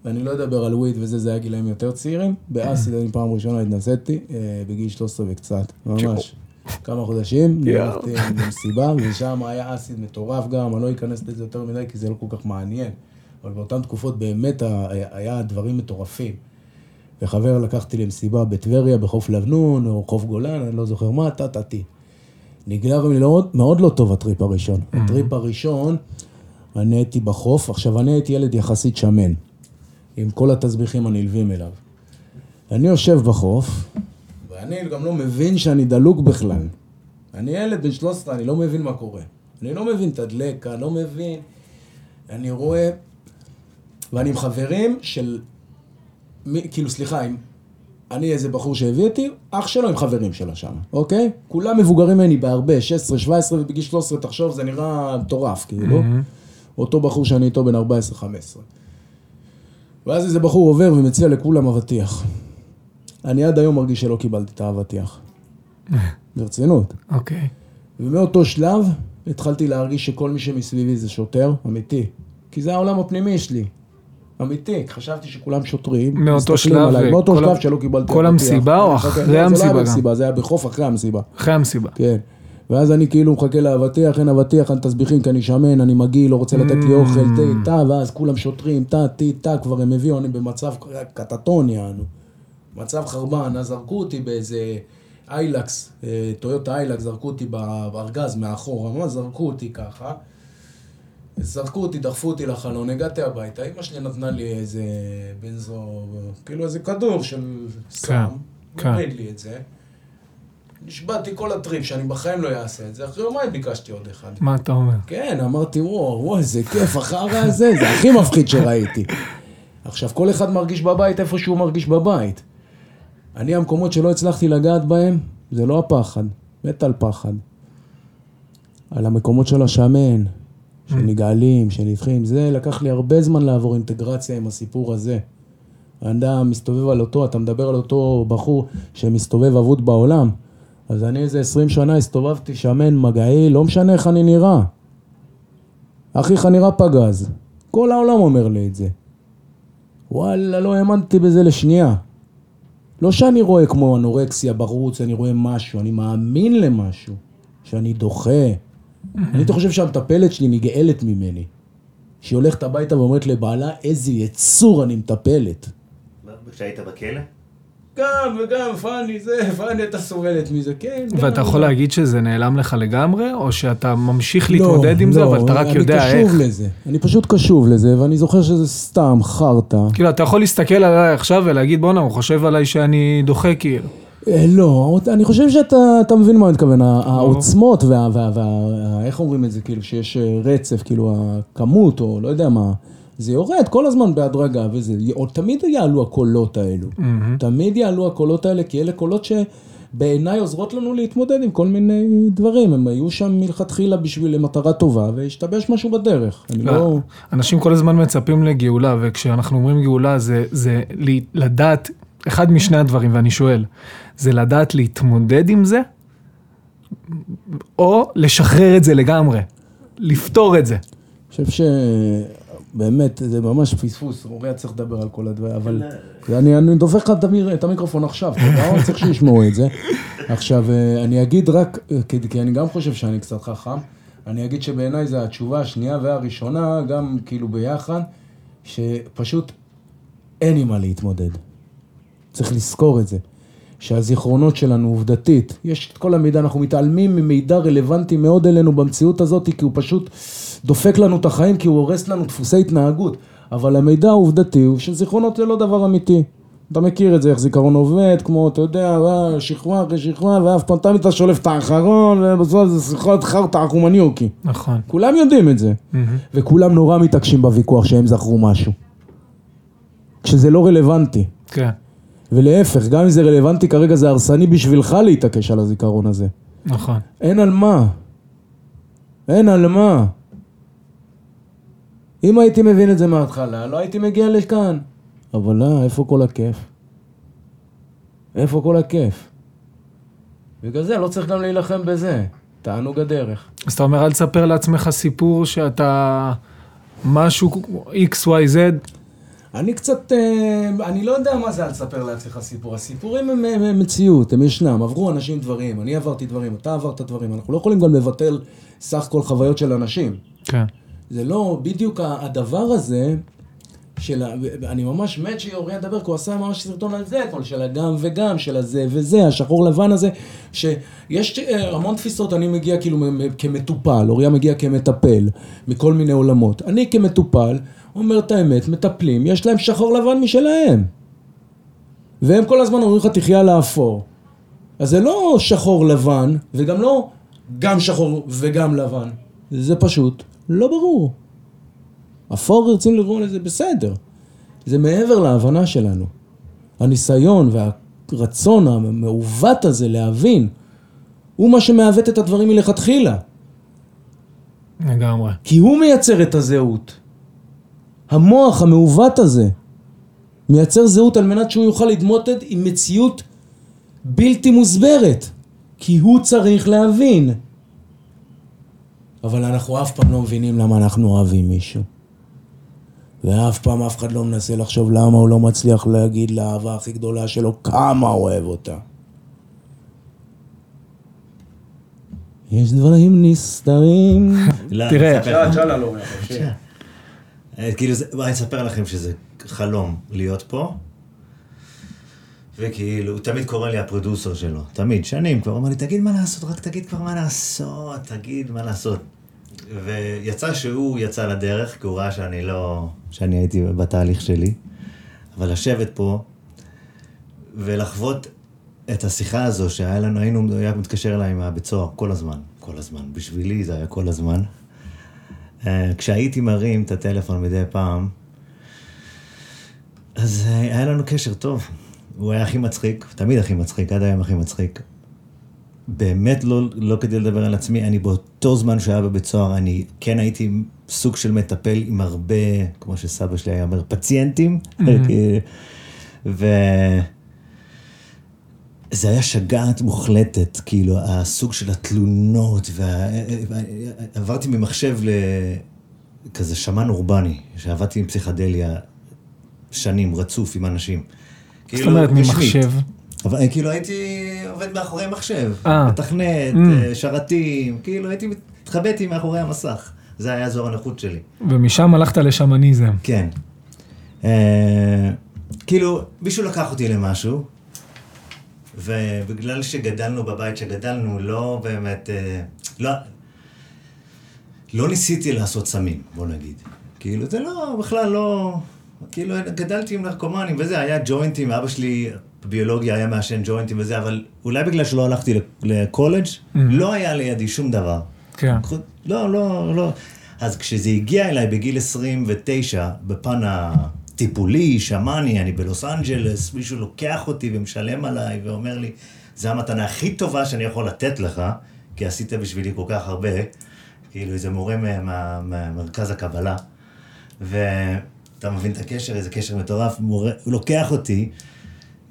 ואני לא אדבר על וויד וזה, זה היה גילאים יותר צעירים, באסיד אני פעם ראשונה התנסיתי, אה, בגיל 13 וקצת, ממש. כמה חודשים, נלכתי במסיבה, ושם היה אסיד מטורף גם, אני לא אכנס לזה יותר מדי כי זה לא כל כך מעניין, אבל באותן תקופות באמת היה דברים מטורפים. וחבר לקחתי למסיבה בטבריה, בחוף לבנון, או חוף גולן, אני לא זוכר מה, טה-טה-טי. נגלר לי מאוד, מאוד לא טוב הטריפ הראשון. Mm-hmm. הטריפ הראשון, אני הייתי בחוף, עכשיו אני הייתי ילד יחסית שמן, עם כל התסביכים הנלווים אליו. אני יושב בחוף, אני גם לא מבין שאני דלוק בכלל. אני ילד בן 13, אני לא מבין מה קורה. אני לא מבין את הדלקה, לא מבין. אני רואה, ואני עם חברים של, מי, כאילו סליחה, עם, אני איזה בחור שהביא אותי, אח שלו עם חברים שלו שם, אוקיי? כולם מבוגרים ממני בהרבה, 16, 17, ובגיל 13, תחשוב, זה נראה מטורף, כאילו. Mm-hmm. אותו בחור שאני איתו בן 14, 15. ואז איזה בחור עובר ומציע לכולם אבטיח. אני עד היום מרגיש שלא קיבלתי את האבטיח. ברצינות. אוקיי. ומאותו שלב התחלתי להרגיש שכל מי שמסביבי זה שוטר, אמיתי. כי זה העולם הפנימי שלי. אמיתי, חשבתי שכולם שוטרים. מאותו שלב, עליי, מאותו שלב שלא קיבלתי כל המסיבה או אחרי המסיבה זה לא היה במסיבה, זה היה בחוף אחרי המסיבה. אחרי המסיבה. כן. ואז אני כאילו מחכה לאבטיח, אין אבטיח, אין תסביכים, כי אני שמן, אני מגעיל, לא רוצה לתת לי אוכל, תה, תה, ואז כולם שוטרים, תה, תה, תה, כבר הם הביאו, אני במצב קטטוני, יענו. מצב חרבן, אז זרקו אותי באיזה איילקס, אה, טויוטה איילקס, זרקו אותי בארגז מאחורה, ממש זרקו אותי ככה. זרקו אותי, דחפו אותי לחלון, הגעתי הביתה, אמא שלי נתנה לי איזה בנזו, כאילו איזה כדור של סם, כן, הוריד כן. לי את זה. נשבעתי כל הטריפ שאני בחיים לא אעשה את זה, אחרי יומיים ביקשתי עוד אחד. מה אתה אומר? כן, אמרתי, וואו, וואו, איזה כיף, החרא הזה, זה הכי מפחיד שראיתי. עכשיו, כל אחד מרגיש בבית איפה שהוא מרגיש בבית. אני, המקומות שלא הצלחתי לגעת בהם, זה לא הפחד, מת על פחד. על המקומות של השמן, של נגאלים, של נדחים, זה לקח לי הרבה זמן לעבור אינטגרציה עם הסיפור הזה. האדם מסתובב על אותו, אתה מדבר על אותו בחור שמסתובב אבוד בעולם. אז אני איזה עשרים שנה הסתובבתי שמן, מגעי, לא משנה איך אני נראה. אחיך נראה פגז. כל העולם אומר לי את זה. וואלה, לא האמנתי בזה לשנייה. לא שאני רואה כמו אנורקסיה בחוץ, אני רואה משהו, אני מאמין למשהו, שאני דוחה. אני הייתי חושב שהמטפלת שלי נגאלת ממני. שהיא הולכת הביתה ואומרת לבעלה, איזה יצור אני מטפלת. כשהיית בכלא? גם וגם, פאני זה, פאני אתה סובלת מזה, כן. ואתה יכול להגיד שזה נעלם לך לגמרי, או שאתה ממשיך להתמודד עם זה, אבל אתה רק יודע איך? לא, אני קשוב לזה. אני פשוט קשוב לזה, ואני זוכר שזה סתם חרטא. כאילו, אתה יכול להסתכל עליי עכשיו ולהגיד, בואנה, הוא חושב עליי שאני דוחה כאילו. אה, לא, אני חושב שאתה מבין מה אני מתכוון, העוצמות וה... וה, וה איך אומרים את זה, כאילו שיש אה, רצף, כאילו הכמות, או לא יודע מה, זה יורד כל הזמן בהדרגה וזה, או תמיד יעלו הקולות האלו, mm-hmm. תמיד יעלו הקולות האלה, כי אלה קולות שבעיניי עוזרות לנו להתמודד עם כל מיני דברים, הם היו שם מלכתחילה בשביל מטרה טובה, והשתבש משהו בדרך, אני לא... אנשים כל הזמן מצפים לגאולה, וכשאנחנו אומרים גאולה זה, זה לדעת אחד משני הדברים, ואני שואל, זה לדעת להתמודד עם זה, או לשחרר את זה לגמרי, לפתור את זה. אני חושב שבאמת, זה ממש פספוס, אוריה צריך לדבר על כל הדברים, אבל אני, אני דופק לך את המיקרופון עכשיו, אתה צריך שישמעו את זה. עכשיו, אה, אני אגיד רק, אה, כי אני גם חושב שאני קצת חכם, אני אגיד שבעיניי זה התשובה השנייה והראשונה, גם כאילו ביחד, שפשוט אין עם מה להתמודד. צריך לזכור את זה. שהזיכרונות שלנו עובדתית, יש את כל המידע, אנחנו מתעלמים ממידע רלוונטי מאוד אלינו במציאות הזאת, כי הוא פשוט דופק לנו את החיים, כי הוא הורס לנו דפוסי התנהגות. אבל המידע העובדתי הוא שזיכרונות זה לא דבר אמיתי. אתה מכיר את זה, איך זיכרון עובד, כמו, אתה יודע, שכבה אחרי שכבה, ואף פעם תמיד אתה שולף את האחרון, ובסוף זה שיחות חרטא עקומניוקי. נכון. כולם יודעים את זה. Mm-hmm. וכולם נורא מתעקשים בוויכוח שהם זכרו משהו. כשזה לא רלוונטי. כן. ולהפך, גם אם זה רלוונטי כרגע, זה הרסני בשבילך להתעקש על הזיכרון הזה. נכון. אין על מה. אין על מה. אם הייתי מבין את זה מההתחלה, לא הייתי מגיע לכאן. אבל לא, איפה כל הכיף? איפה כל הכיף? בגלל זה לא צריך גם להילחם בזה. תענוג הדרך. אז אתה אומר, אל תספר לעצמך סיפור שאתה משהו x, y, z. אני קצת, אה, אני לא יודע מה זה אל תספר לעצמך סיפור. הסיפורים הם, הם, הם מציאות, הם ישנם. עברו אנשים דברים, אני עברתי דברים, אתה עברת דברים. אנחנו לא יכולים גם לבטל סך כל חוויות של אנשים. כן. זה לא בדיוק הדבר הזה, של, אני ממש מת שאוריה ידבר, כי הוא עשה ממש סרטון על זה אתמול, של הגם וגם, של הזה וזה, השחור לבן הזה, שיש אה, המון תפיסות, אני מגיע כאילו כמטופל, אוריה מגיע כמטפל, מכל מיני עולמות. אני כמטופל, אומר את האמת, מטפלים, יש להם שחור לבן משלהם. והם כל הזמן אומרים לך תחיה על האפור. אז זה לא שחור לבן, וגם לא גם שחור וגם לבן. זה פשוט לא ברור. אפור רוצים לראות לזה בסדר. זה מעבר להבנה שלנו. הניסיון והרצון המעוות הזה להבין, הוא מה שמעוות את הדברים מלכתחילה. לגמרי. כי הוא מייצר את הזהות. המוח המעוות הזה מייצר זהות על מנת שהוא יוכל להתמוטט עם מציאות בלתי מוסברת, כי הוא צריך להבין. אבל אנחנו אף פעם לא מבינים למה אנחנו אוהבים מישהו. ואף פעם אף אחד לא מנסה לחשוב למה הוא לא מצליח להגיד לאהבה הכי גדולה שלו כמה הוא אוהב אותה. יש דברים נסתרים. תראה, שאלה לא אה, כאילו, אני אספר לכם שזה חלום להיות פה. וכאילו, תמיד קורא לי הפרודוסר שלו, תמיד, שנים כבר, הוא אומר לי, תגיד מה לעשות, רק תגיד כבר מה לעשות, תגיד מה לעשות. ויצא שהוא יצא לדרך, כי הוא ראה שאני לא, שאני הייתי בתהליך שלי, אבל לשבת פה ולחוות את השיחה הזו שהיה לנו, היינו, הוא היה מתקשר אליי מהבית סוהר כל הזמן, כל הזמן, בשבילי זה היה כל הזמן. אה, כשהייתי מרים את הטלפון מדי פעם, אז אה, היה לנו קשר טוב. הוא היה הכי מצחיק, תמיד הכי מצחיק, עד היום הכי מצחיק. באמת לא, לא כדי לדבר על עצמי, אני באותו זמן שהיה בבית סוהר, אני כן הייתי סוג של מטפל עם הרבה, כמו שסבא שלי היה אומר, פציינטים. Mm-hmm. ו... זה היה שגעת מוחלטת, כאילו, הסוג של התלונות, וה... עברתי ממחשב לכזה שמן אורבני, שעבדתי עם פסיכדליה שנים, רצוף עם אנשים. זאת כאילו, אומרת, ממחשב? אבל כאילו הייתי עובד מאחורי מחשב, אה. מתכנת, mm. אה, שרתים, כאילו הייתי מתחבאתי מאחורי המסך. זה היה אזור הנוחות שלי. ומשם הלכת לשמניזם. כן. אה, כאילו, מישהו לקח אותי למשהו, ובגלל שגדלנו בבית שגדלנו, לא באמת, לא, לא ניסיתי לעשות סמים, בוא נגיד. כאילו, זה לא, בכלל לא, כאילו, גדלתי עם נרקומנים וזה, היה ג'וינטים, אבא שלי בביולוגיה היה מעשן ג'וינטים וזה, אבל אולי בגלל שלא הלכתי לקולג', לא היה לידי שום דבר. כן. לא, לא, לא. אז כשזה הגיע אליי בגיל 29, בפן הטיפולי, שמאני, אני בלוס אנג'לס, מישהו לוקח אותי ומשלם עליי ואומר לי, זו המתנה הכי טובה שאני יכול לתת לך, כי עשית בשבילי כל כך הרבה, כאילו איזה מורה ממרכז הקבלה, ואתה מבין את הקשר, איזה קשר מטורף, מורה, הוא לוקח אותי,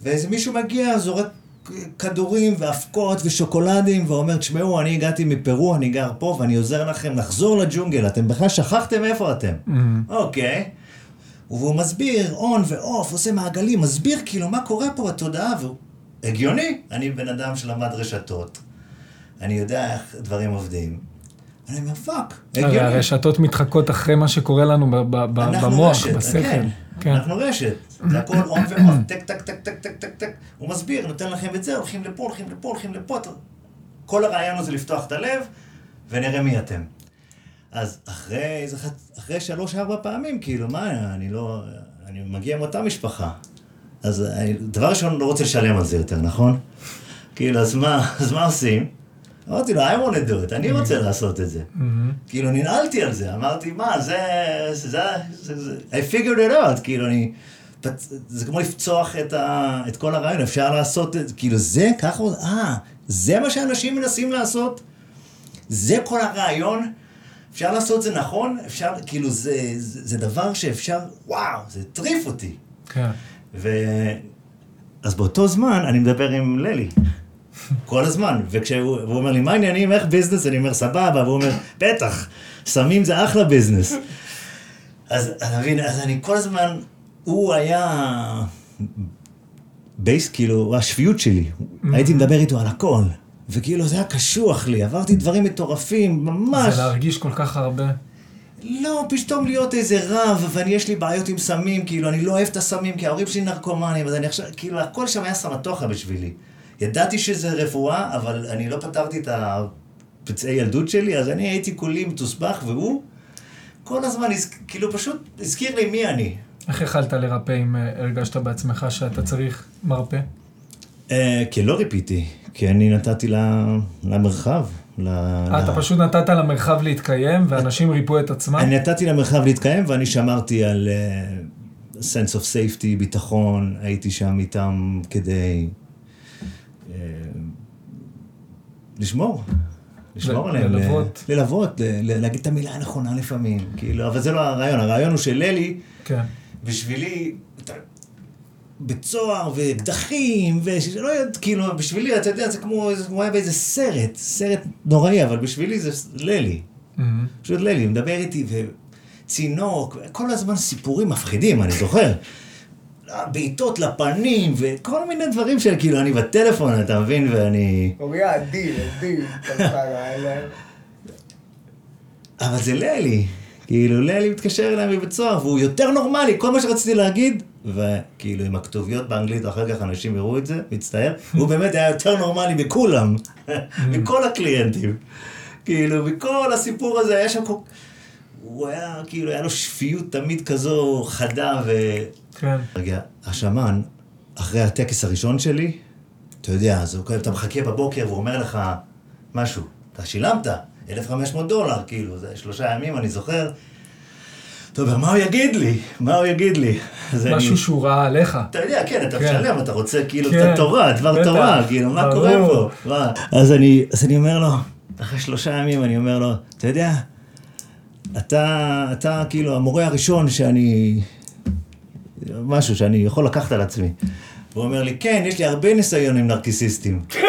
ואיזה מישהו מגיע, זורק כדורים ואבקות ושוקולדים, ואומר, תשמעו, אני הגעתי מפרו, אני גר פה, ואני עוזר לכם לחזור לג'ונגל, אתם בכלל שכחתם איפה אתם. Mm-hmm. אוקיי. והוא מסביר, און ועוף, עושה מעגלים, מסביר כאילו מה קורה פה בתודעה, והוא הגיוני. אני בן אדם שלמד רשתות, אני יודע איך דברים עובדים. אני אומר, fuck, הגיוני. הרשתות מתחקות אחרי מה שקורה לנו במוח, בשכל. כן. אנחנו רשת, זה הכל on ו off, טק, טק, טק, טק, טק, טק, טק. הוא מסביר, נותן לכם את זה, הולכים לפה, הולכים לפה, הולכים לפה. כל הרעיון הזה לפתוח את הלב, ונראה מי אתם. אז אחרי, אחרי שלוש-ארבע פעמים, כאילו, מה, אני לא, אני מגיע עם אותה משפחה. אז דבר ראשון, לא רוצה לשלם על זה יותר, נכון? כאילו, אז מה, אז מה עושים? אמרתי לו, I want to do it, אני רוצה לעשות את זה. כאילו, ננעלתי על זה, אמרתי, מה, זה, זה, זה, I figured it out, כאילו, אני, זה כמו לפצוח את, ה, את כל הרעיון, אפשר לעשות את זה, כאילו, זה, ככה, אה, זה מה שאנשים מנסים לעשות? זה כל הרעיון? אפשר לעשות את זה נכון? אפשר, כאילו, זה, זה, זה דבר שאפשר, וואו, זה הטריף אותי. כן. ו... אז באותו זמן אני מדבר עם ללי. כל הזמן. וכשהוא אומר לי, מה העניינים, איך business? אני אומר, סבבה, והוא אומר, בטח, סמים זה אחלה business. אז אתה מבין, אז אני כל הזמן, הוא היה base, כאילו, השפיות שלי. הייתי מדבר איתו על הכל. וכאילו זה היה קשוח לי, עברתי דברים מטורפים, ממש. זה להרגיש כל כך הרבה. לא, פתאום להיות איזה רב, ויש לי בעיות עם סמים, כאילו, אני לא אוהב את הסמים, כי ההורים שלי נרקומנים, אז אני עכשיו, כאילו, הכל שם היה סמטוחה בשבילי. ידעתי שזה רפואה, אבל אני לא פתרתי את הפצעי ילדות שלי, אז אני הייתי כולי מתוסבך, והוא כל הזמן, כאילו פשוט הזכיר לי מי אני. איך יכלת לרפא אם אה, הרגשת בעצמך שאתה צריך מרפא? אה, כי לא ריפיתי, כי אני נתתי למרחב. אה, אתה פשוט נתת למרחב להתקיים, ואנשים ריפו את עצמם? אני נתתי למרחב להתקיים, ואני שמרתי על sense of safety, ביטחון, הייתי שם איתם כדי לשמור. לשמור עליהם. ללוות. ללוות, להגיד את המילה הנכונה לפעמים. כאילו, אבל זה לא הרעיון, הרעיון הוא שללי, כן. בשבילי, בית סוהר ואקדחים, ולא יודעת, כאילו, בשבילי, אתה יודע, זה כמו, זה כמו היה באיזה סרט, סרט נוראי, אבל בשבילי זה ללי. Mm-hmm. פשוט ללי, מדבר איתי, וצינוק, כל הזמן סיפורים מפחידים, אני זוכר. בעיטות לפנים, וכל מיני דברים של כאילו, אני בטלפון, אתה מבין, ואני... אוריה אדיר, אדיר, אבל זה ללי. כאילו, ללי מתקשר אליי מבית סוהר, והוא יותר נורמלי, כל מה שרציתי להגיד, וכאילו, עם הכתוביות באנגלית, אחר כך אנשים יראו את זה, מצטער, הוא באמת היה יותר נורמלי מכולם, מכל הקליינטים. כאילו, מכל הסיפור הזה, היה שם כל... הוא היה, כאילו, היה לו שפיות תמיד כזו חדה ו... כן. רגע, השאמן, אחרי הטקס הראשון שלי, אתה יודע, אז אתה מחכה בבוקר והוא אומר לך משהו, אתה שילמת, 1,500 דולר, כאילו, זה שלושה ימים, אני זוכר. טוב, מה הוא יגיד לי? מה הוא יגיד לי? משהו אני... שהוא ראה עליך. אתה יודע, כן, אתה כן. משלם, אתה רוצה כאילו כן. את התורה, דבר תורה, כאילו, מה קורה פה? מה? אז אני, אז אני אומר לו, אחרי שלושה ימים אני אומר לו, אתה יודע, אתה, אתה כאילו המורה הראשון שאני, משהו שאני יכול לקחת על עצמי. הוא אומר לי, כן, יש לי הרבה ניסיון עם נרקיסיסטים.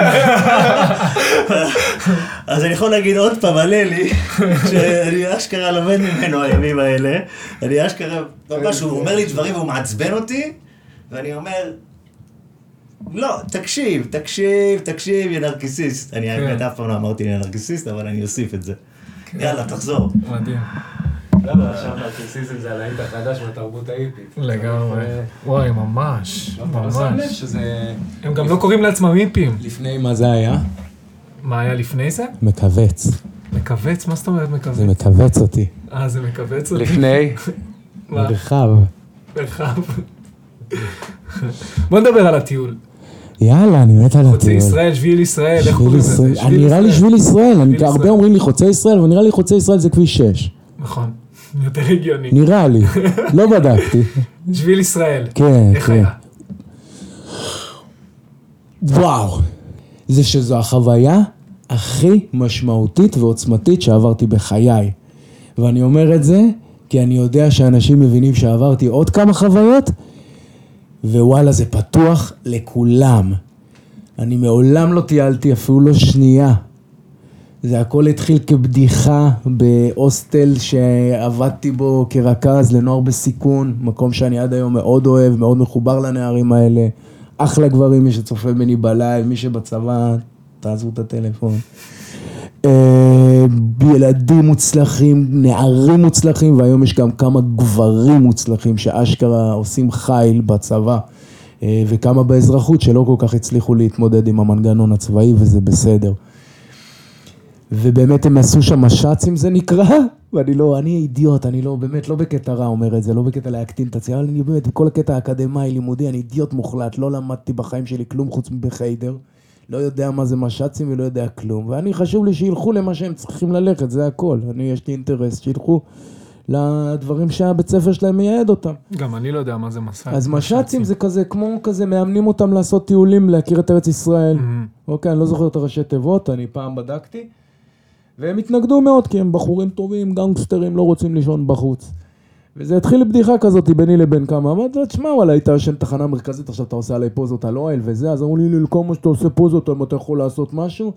אז אני יכול להגיד עוד פעם, עלה לי, שאני אשכרה לומד ממנו הימים האלה, אני אשכרה, ממש, הוא אומר לי דברים והוא מעצבן אותי, ואני אומר, לא, תקשיב, תקשיב, תקשיב, יא נרקיסיסט. אני האמת כן. אף פעם לא אמרתי לי נרקיסיסט, אבל אני אוסיף את זה. כן. יאללה, תחזור. מדהים. לא, לא, עכשיו נרקסיזם זה הלהיט החדש מהתרבות ההיפית. לגמרי. וואי, ממש, לא, ממש. הם גם לא קוראים לעצמם היפים. לפני מה זה היה? מה היה לפני זה? מכווץ. מכווץ? מה זאת אומרת מכווץ? זה מכווץ אותי. אה, זה מכווץ אותי? לפני? מרחב. מרחב. בוא נדבר על הטיול. יאללה, אני מת על הטיול. חוצי ישראל, שביל ישראל, איך קוראים לזה? נראה לי שביל ישראל, הרבה אומרים לי חוצי ישראל, אבל נראה לי חוצי ישראל זה כביש 6. נכון, יותר הגיוני. נראה לי, לא בדקתי. שביל ישראל. כן, כן. וואו, זה שזו החוויה הכי משמעותית ועוצמתית שעברתי בחיי. ואני אומר את זה כי אני יודע שאנשים מבינים שעברתי עוד כמה חוויות, ווואלה זה פתוח לכולם. אני מעולם לא טיילתי אפילו לא שנייה. זה הכל התחיל כבדיחה בהוסטל שעבדתי בו כרכז לנוער בסיכון, מקום שאני עד היום מאוד אוהב, מאוד מחובר לנערים האלה. אחלה גברים, מי שצופה בני בלילה, מי שבצבא, תעזבו את הטלפון. אה, ילדים מוצלחים, נערים מוצלחים, והיום יש גם כמה גברים מוצלחים שאשכרה עושים חיל בצבא, אה, וכמה באזרחות שלא כל כך הצליחו להתמודד עם המנגנון הצבאי, וזה בסדר. ובאמת הם עשו שם מש"צים זה נקרא, ואני לא, אני אידיוט, אני לא, באמת לא בקטע רע אומר את זה, לא בקטע להקטין את הצייר, אני באמת, בכל הקטע האקדמאי, לימודי, אני אידיוט מוחלט, לא למדתי בחיים שלי כלום חוץ מבחיידר. לא יודע מה זה מש"צים ולא יודע כלום, ואני חשוב לי שילכו למה שהם צריכים ללכת, זה הכל. אני, יש לי אינטרס שילכו לדברים שהבית ספר שלהם מייעד אותם. גם אני לא יודע מה זה מש"צ. אז מש"צים זה כזה, כמו כזה, מאמנים אותם לעשות טיולים, להכיר את ארץ ישראל. Mm-hmm. אוקיי, אני לא זוכר את הראשי תיבות, אני פעם בדקתי. והם התנגדו מאוד, כי הם בחורים טובים, גנגסטרים, לא רוצים לישון בחוץ. וזה התחיל לבדיחה כזאת ביני לבין כמה, אמרתי לו, תשמע, וואלה, היית ישן תחנה מרכזית, עכשיו אתה עושה עליי פוזות על אוהל וזה, אז אמרו לי, לכל מה שאתה עושה פוזות, אם אתה יכול לעשות משהו.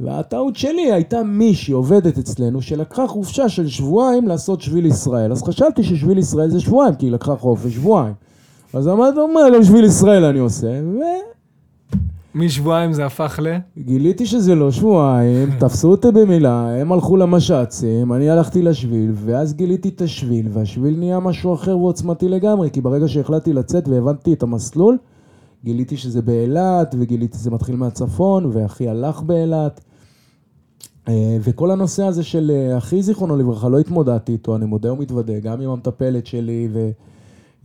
והטעות שלי הייתה מישהי עובדת אצלנו, שלקחה חופשה של שבועיים לעשות שביל ישראל. אז חשבתי ששביל ישראל זה שבועיים, כי היא לקחה חופש שבועיים. אז אמרתי, אומר, שביל ישראל אני עושה, ו... משבועיים זה הפך ל? גיליתי שזה לא שבועיים, תפסו אותי במילה, הם הלכו למש"צים, אני הלכתי לשביל, ואז גיליתי את השביל, והשביל נהיה משהו אחר ועוצמתי לגמרי, כי ברגע שהחלטתי לצאת והבנתי את המסלול, גיליתי שזה באילת, וגיליתי שזה מתחיל מהצפון, ואחי הלך באילת. אה, וכל הנושא הזה של אה, אחי זיכרונו לברכה, לא התמודדתי איתו, אני מודה ומתוודה, גם עם המטפלת שלי, ו...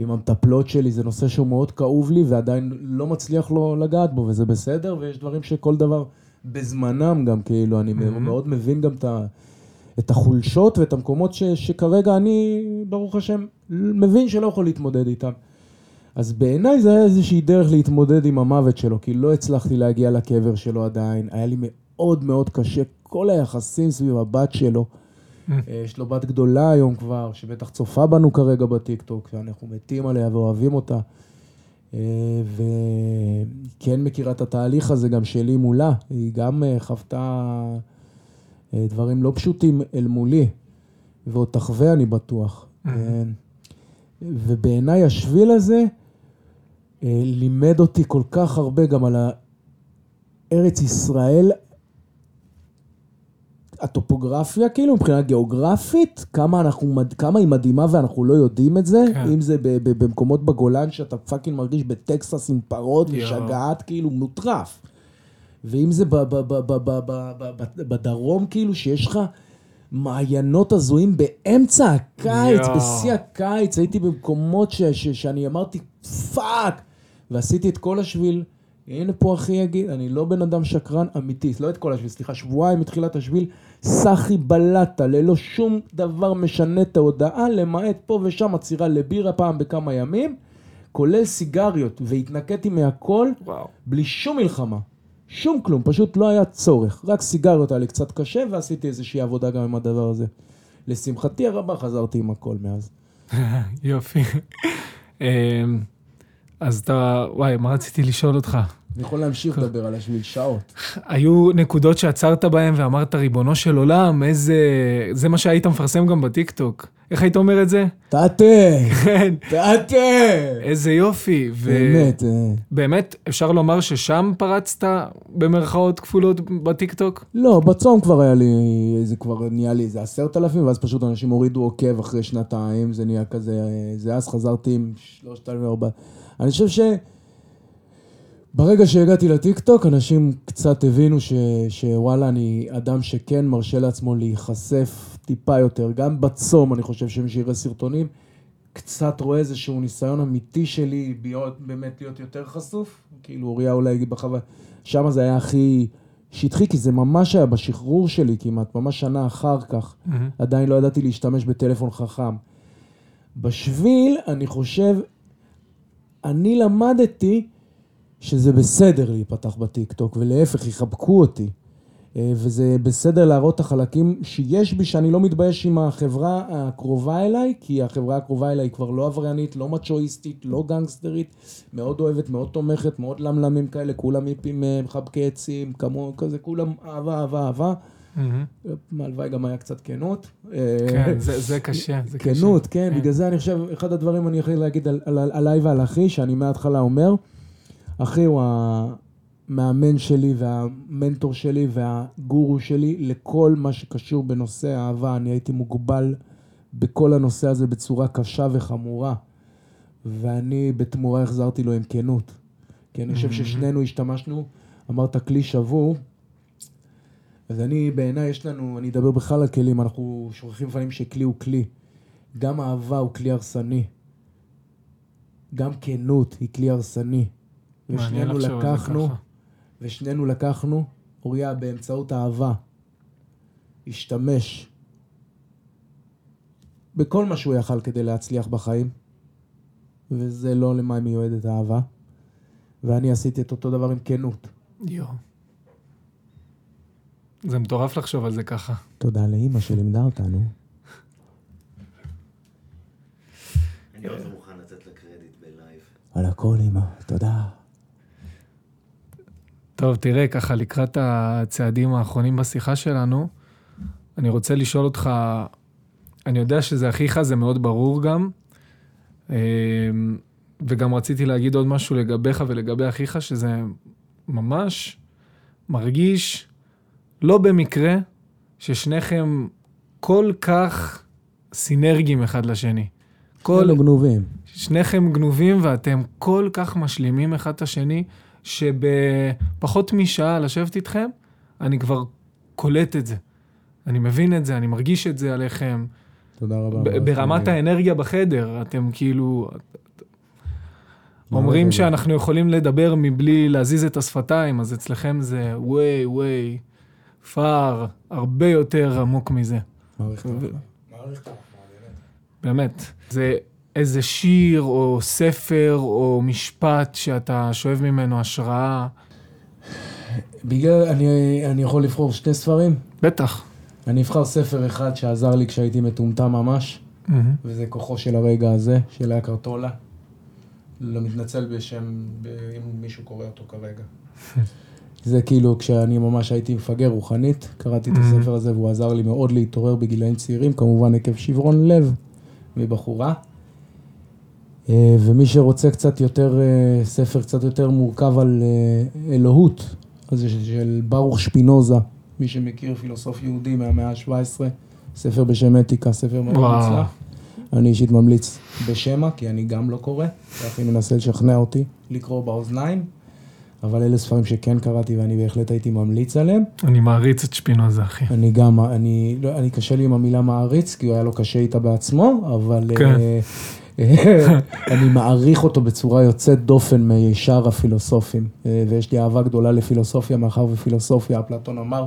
עם המטפלות שלי, זה נושא שהוא מאוד כאוב לי ועדיין לא מצליח לו לגעת בו, וזה בסדר, ויש דברים שכל דבר בזמנם גם, כאילו, אני mm-hmm. מאוד מבין גם את, ה, את החולשות ואת המקומות ש, שכרגע אני, ברוך השם, מבין שלא יכול להתמודד איתם. אז בעיניי זה היה איזושהי דרך להתמודד עם המוות שלו, כי לא הצלחתי להגיע לקבר שלו עדיין, היה לי מאוד מאוד קשה, כל היחסים סביב הבת שלו. אה, יש לו בת גדולה היום כבר, שבטח צופה בנו כרגע בטיקטוק, שאנחנו מתים עליה ואוהבים אותה. אה, וכן מכירה את התהליך הזה גם שלי מולה, היא גם אה, חוותה דברים לא פשוטים אל מולי, ועוד תחווה אני בטוח. כן. ובעיניי השביל הזה לימד אותי כל כך הרבה גם על ארץ ישראל הטופוגרפיה, כאילו, מבחינה גיאוגרפית, כמה, אנחנו, כמה היא מדהימה ואנחנו לא יודעים את זה, כן. אם זה במקומות בגולן שאתה fucking מרגיש בטקסס עם פרות ומשגעת, כאילו, מטורף. ואם זה בדרום, כאילו, שיש לך מעיינות הזויים באמצע הקיץ, בשיא הקיץ, הייתי במקומות ש, ש, שאני אמרתי, fuck, ועשיתי את כל השביל. הנה פה אחי יגיד, אני לא בן אדם שקרן אמיתי, לא את כל השביל, סליחה, שבועיים מתחילת השביל, סחי בלטה, ללא שום דבר משנה תודעה, למעט פה ושם עצירה לבירה פעם בכמה ימים, כולל סיגריות, והתנקיתי מהכל, וואו. בלי שום מלחמה. שום כלום, פשוט לא היה צורך. רק סיגריות היה לי קצת קשה, ועשיתי איזושהי עבודה גם עם הדבר הזה. לשמחתי הרבה חזרתי עם הכל מאז. יופי. אז אתה, וואי, מה רציתי לשאול אותך? אני יכול להמשיך לדבר על השביל שעות. היו נקודות שעצרת בהן ואמרת, ריבונו של עולם, איזה... זה מה שהיית מפרסם גם בטיקטוק. איך היית אומר את זה? תעתה. כן. תעתה. איזה יופי. באמת. אה. באמת, אפשר לומר ששם פרצת במרכאות כפולות בטיקטוק? לא, בצום כבר היה לי, זה כבר נהיה לי איזה עשרת אלפים, ואז פשוט אנשים הורידו עוקב אחרי שנתיים, זה נהיה כזה, זה אז חזרתי עם שלושת אלפים ארבע. אני חושב ש... ברגע שהגעתי לטיקטוק, אנשים קצת הבינו ש, שוואלה, אני אדם שכן מרשה לעצמו להיחשף טיפה יותר. גם בצום, אני חושב שמי שיראה סרטונים, קצת רואה איזשהו ניסיון אמיתי שלי להיות, באמת להיות יותר חשוף. כאילו, אוריה אולי יגיד בחוויה, שם זה היה הכי שטחי, כי זה ממש היה בשחרור שלי כמעט, ממש שנה אחר כך. Mm-hmm. עדיין לא ידעתי להשתמש בטלפון חכם. בשביל, אני חושב, אני למדתי שזה בסדר להיפתח בטיקטוק, ולהפך, יחבקו אותי. אה, וזה בסדר להראות את החלקים שיש בי, שאני לא מתבייש עם החברה הקרובה אליי, כי החברה הקרובה אליי היא כבר לא עבריינית, לא מצ'ואיסטית, לא גנגסטרית, מאוד אוהבת, מאוד תומכת, מאוד למלמים כאלה, כולם היפים אה, מחבקי עצים, כמו כזה, כולם אהבה, אהבה, אהבה. הלוואי גם היה קצת כנות. כן, זה קשה, זה קשה. כנות, כן, כן, בגלל זה אני חושב, אחד הדברים אני יכול להגיד עליי ועל אחי, שאני מההתחלה אומר, אחי הוא המאמן שלי והמנטור שלי והגורו שלי לכל מה שקשור בנושא אהבה. אני הייתי מוגבל בכל הנושא הזה בצורה קשה וחמורה, ואני בתמורה החזרתי לו עם כנות. כי אני חושב mm-hmm. ששנינו השתמשנו, אמרת כלי שבור, אז אני, בעיניי יש לנו, אני אדבר בכלל על כלים, אנחנו שוכחים לפעמים שכלי הוא כלי. גם אהבה הוא כלי הרסני. גם כנות היא כלי הרסני. ושנינו לקחנו, ושנינו לקחנו, אוריה באמצעות אהבה, השתמש בכל מה שהוא יכל כדי להצליח בחיים, וזה לא למה מיועדת אהבה, ואני עשיתי את אותו דבר עם כנות. יואו. זה מטורף לחשוב על זה ככה. תודה לאימא שלימדה אותנו. אני לא מוכן לתת לה קרדיט בלייב. על הכל, אימא, תודה. טוב, תראה, ככה לקראת הצעדים האחרונים בשיחה שלנו, אני רוצה לשאול אותך, אני יודע שזה אחיך, זה מאוד ברור גם, אמ, וגם רציתי להגיד עוד משהו לגביך ולגבי אחיך, שזה ממש מרגיש, לא במקרה, ששניכם כל כך סינרגיים אחד לשני. כל... שנינו גנובים. שניכם גנובים ואתם כל כך משלימים אחד את השני. שבפחות משעה לשבת איתכם, אני כבר קולט את זה. אני מבין את זה, אני מרגיש את זה עליכם. תודה רבה. ברמת האנרגיה בחדר, אתם כאילו... אומרים שאנחנו יכולים לדבר מבלי להזיז את השפתיים, אז אצלכם זה ווי, ווי, פאר, הרבה יותר עמוק מזה. מעריך את באמת. זה איזה שיר או ספר או משפט שאתה שואב ממנו השראה? בגלל, אני, אני יכול לבחור שני ספרים? בטח. אני אבחר ספר אחד שעזר לי כשהייתי מטומטם ממש, mm-hmm. וזה כוחו של הרגע הזה, של לאה קרטולה. לא מתנצל בשם, אם מישהו קורא אותו כרגע. זה כאילו כשאני ממש הייתי מפגר רוחנית, קראתי את הספר הזה והוא עזר לי מאוד להתעורר בגילאים צעירים, כמובן עקב שברון לב מבחורה. אה, ומי שרוצה קצת יותר, אה, ספר קצת יותר מורכב על אה, אלוהות, אז זה של ברוך שפינוזה, מי שמכיר פילוסוף יהודי מהמאה ה-17, ספר בשם אתיקה, ספר מאוד מוצלח. אני אישית ממליץ בשמע, כי אני גם לא קורא, ואחי מנסה לשכנע אותי לקרוא באוזניים, אבל אלה ספרים שכן קראתי ואני בהחלט הייתי ממליץ עליהם. אני מעריץ את שפינוזה, אחי. אני גם, אני, לא, אני קשה לי עם המילה מעריץ, כי הוא היה לו קשה איתה בעצמו, אבל... כן. אני מעריך אותו בצורה יוצאת דופן משאר הפילוסופים, אה, ויש לי אהבה גדולה לפילוסופיה, מאחר ופילוסופיה, אפלטון אמר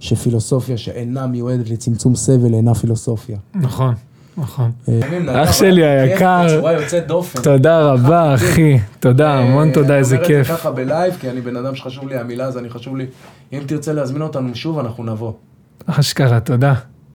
שפילוסופיה שאינה מיועדת לצמצום סבל אינה פילוסופיה. נכון. נכון. אה, אח שלי היקר, יוצאת דופן. תודה רבה אחי, תודה, אה, המון תודה, איזה כיף. אני אומר את זה ככה בלייב, כי אני בן אדם שחשוב לי המילה, אז אני חשוב לי, אם תרצה להזמין אותנו שוב, אנחנו נבוא. אשכרה, תודה.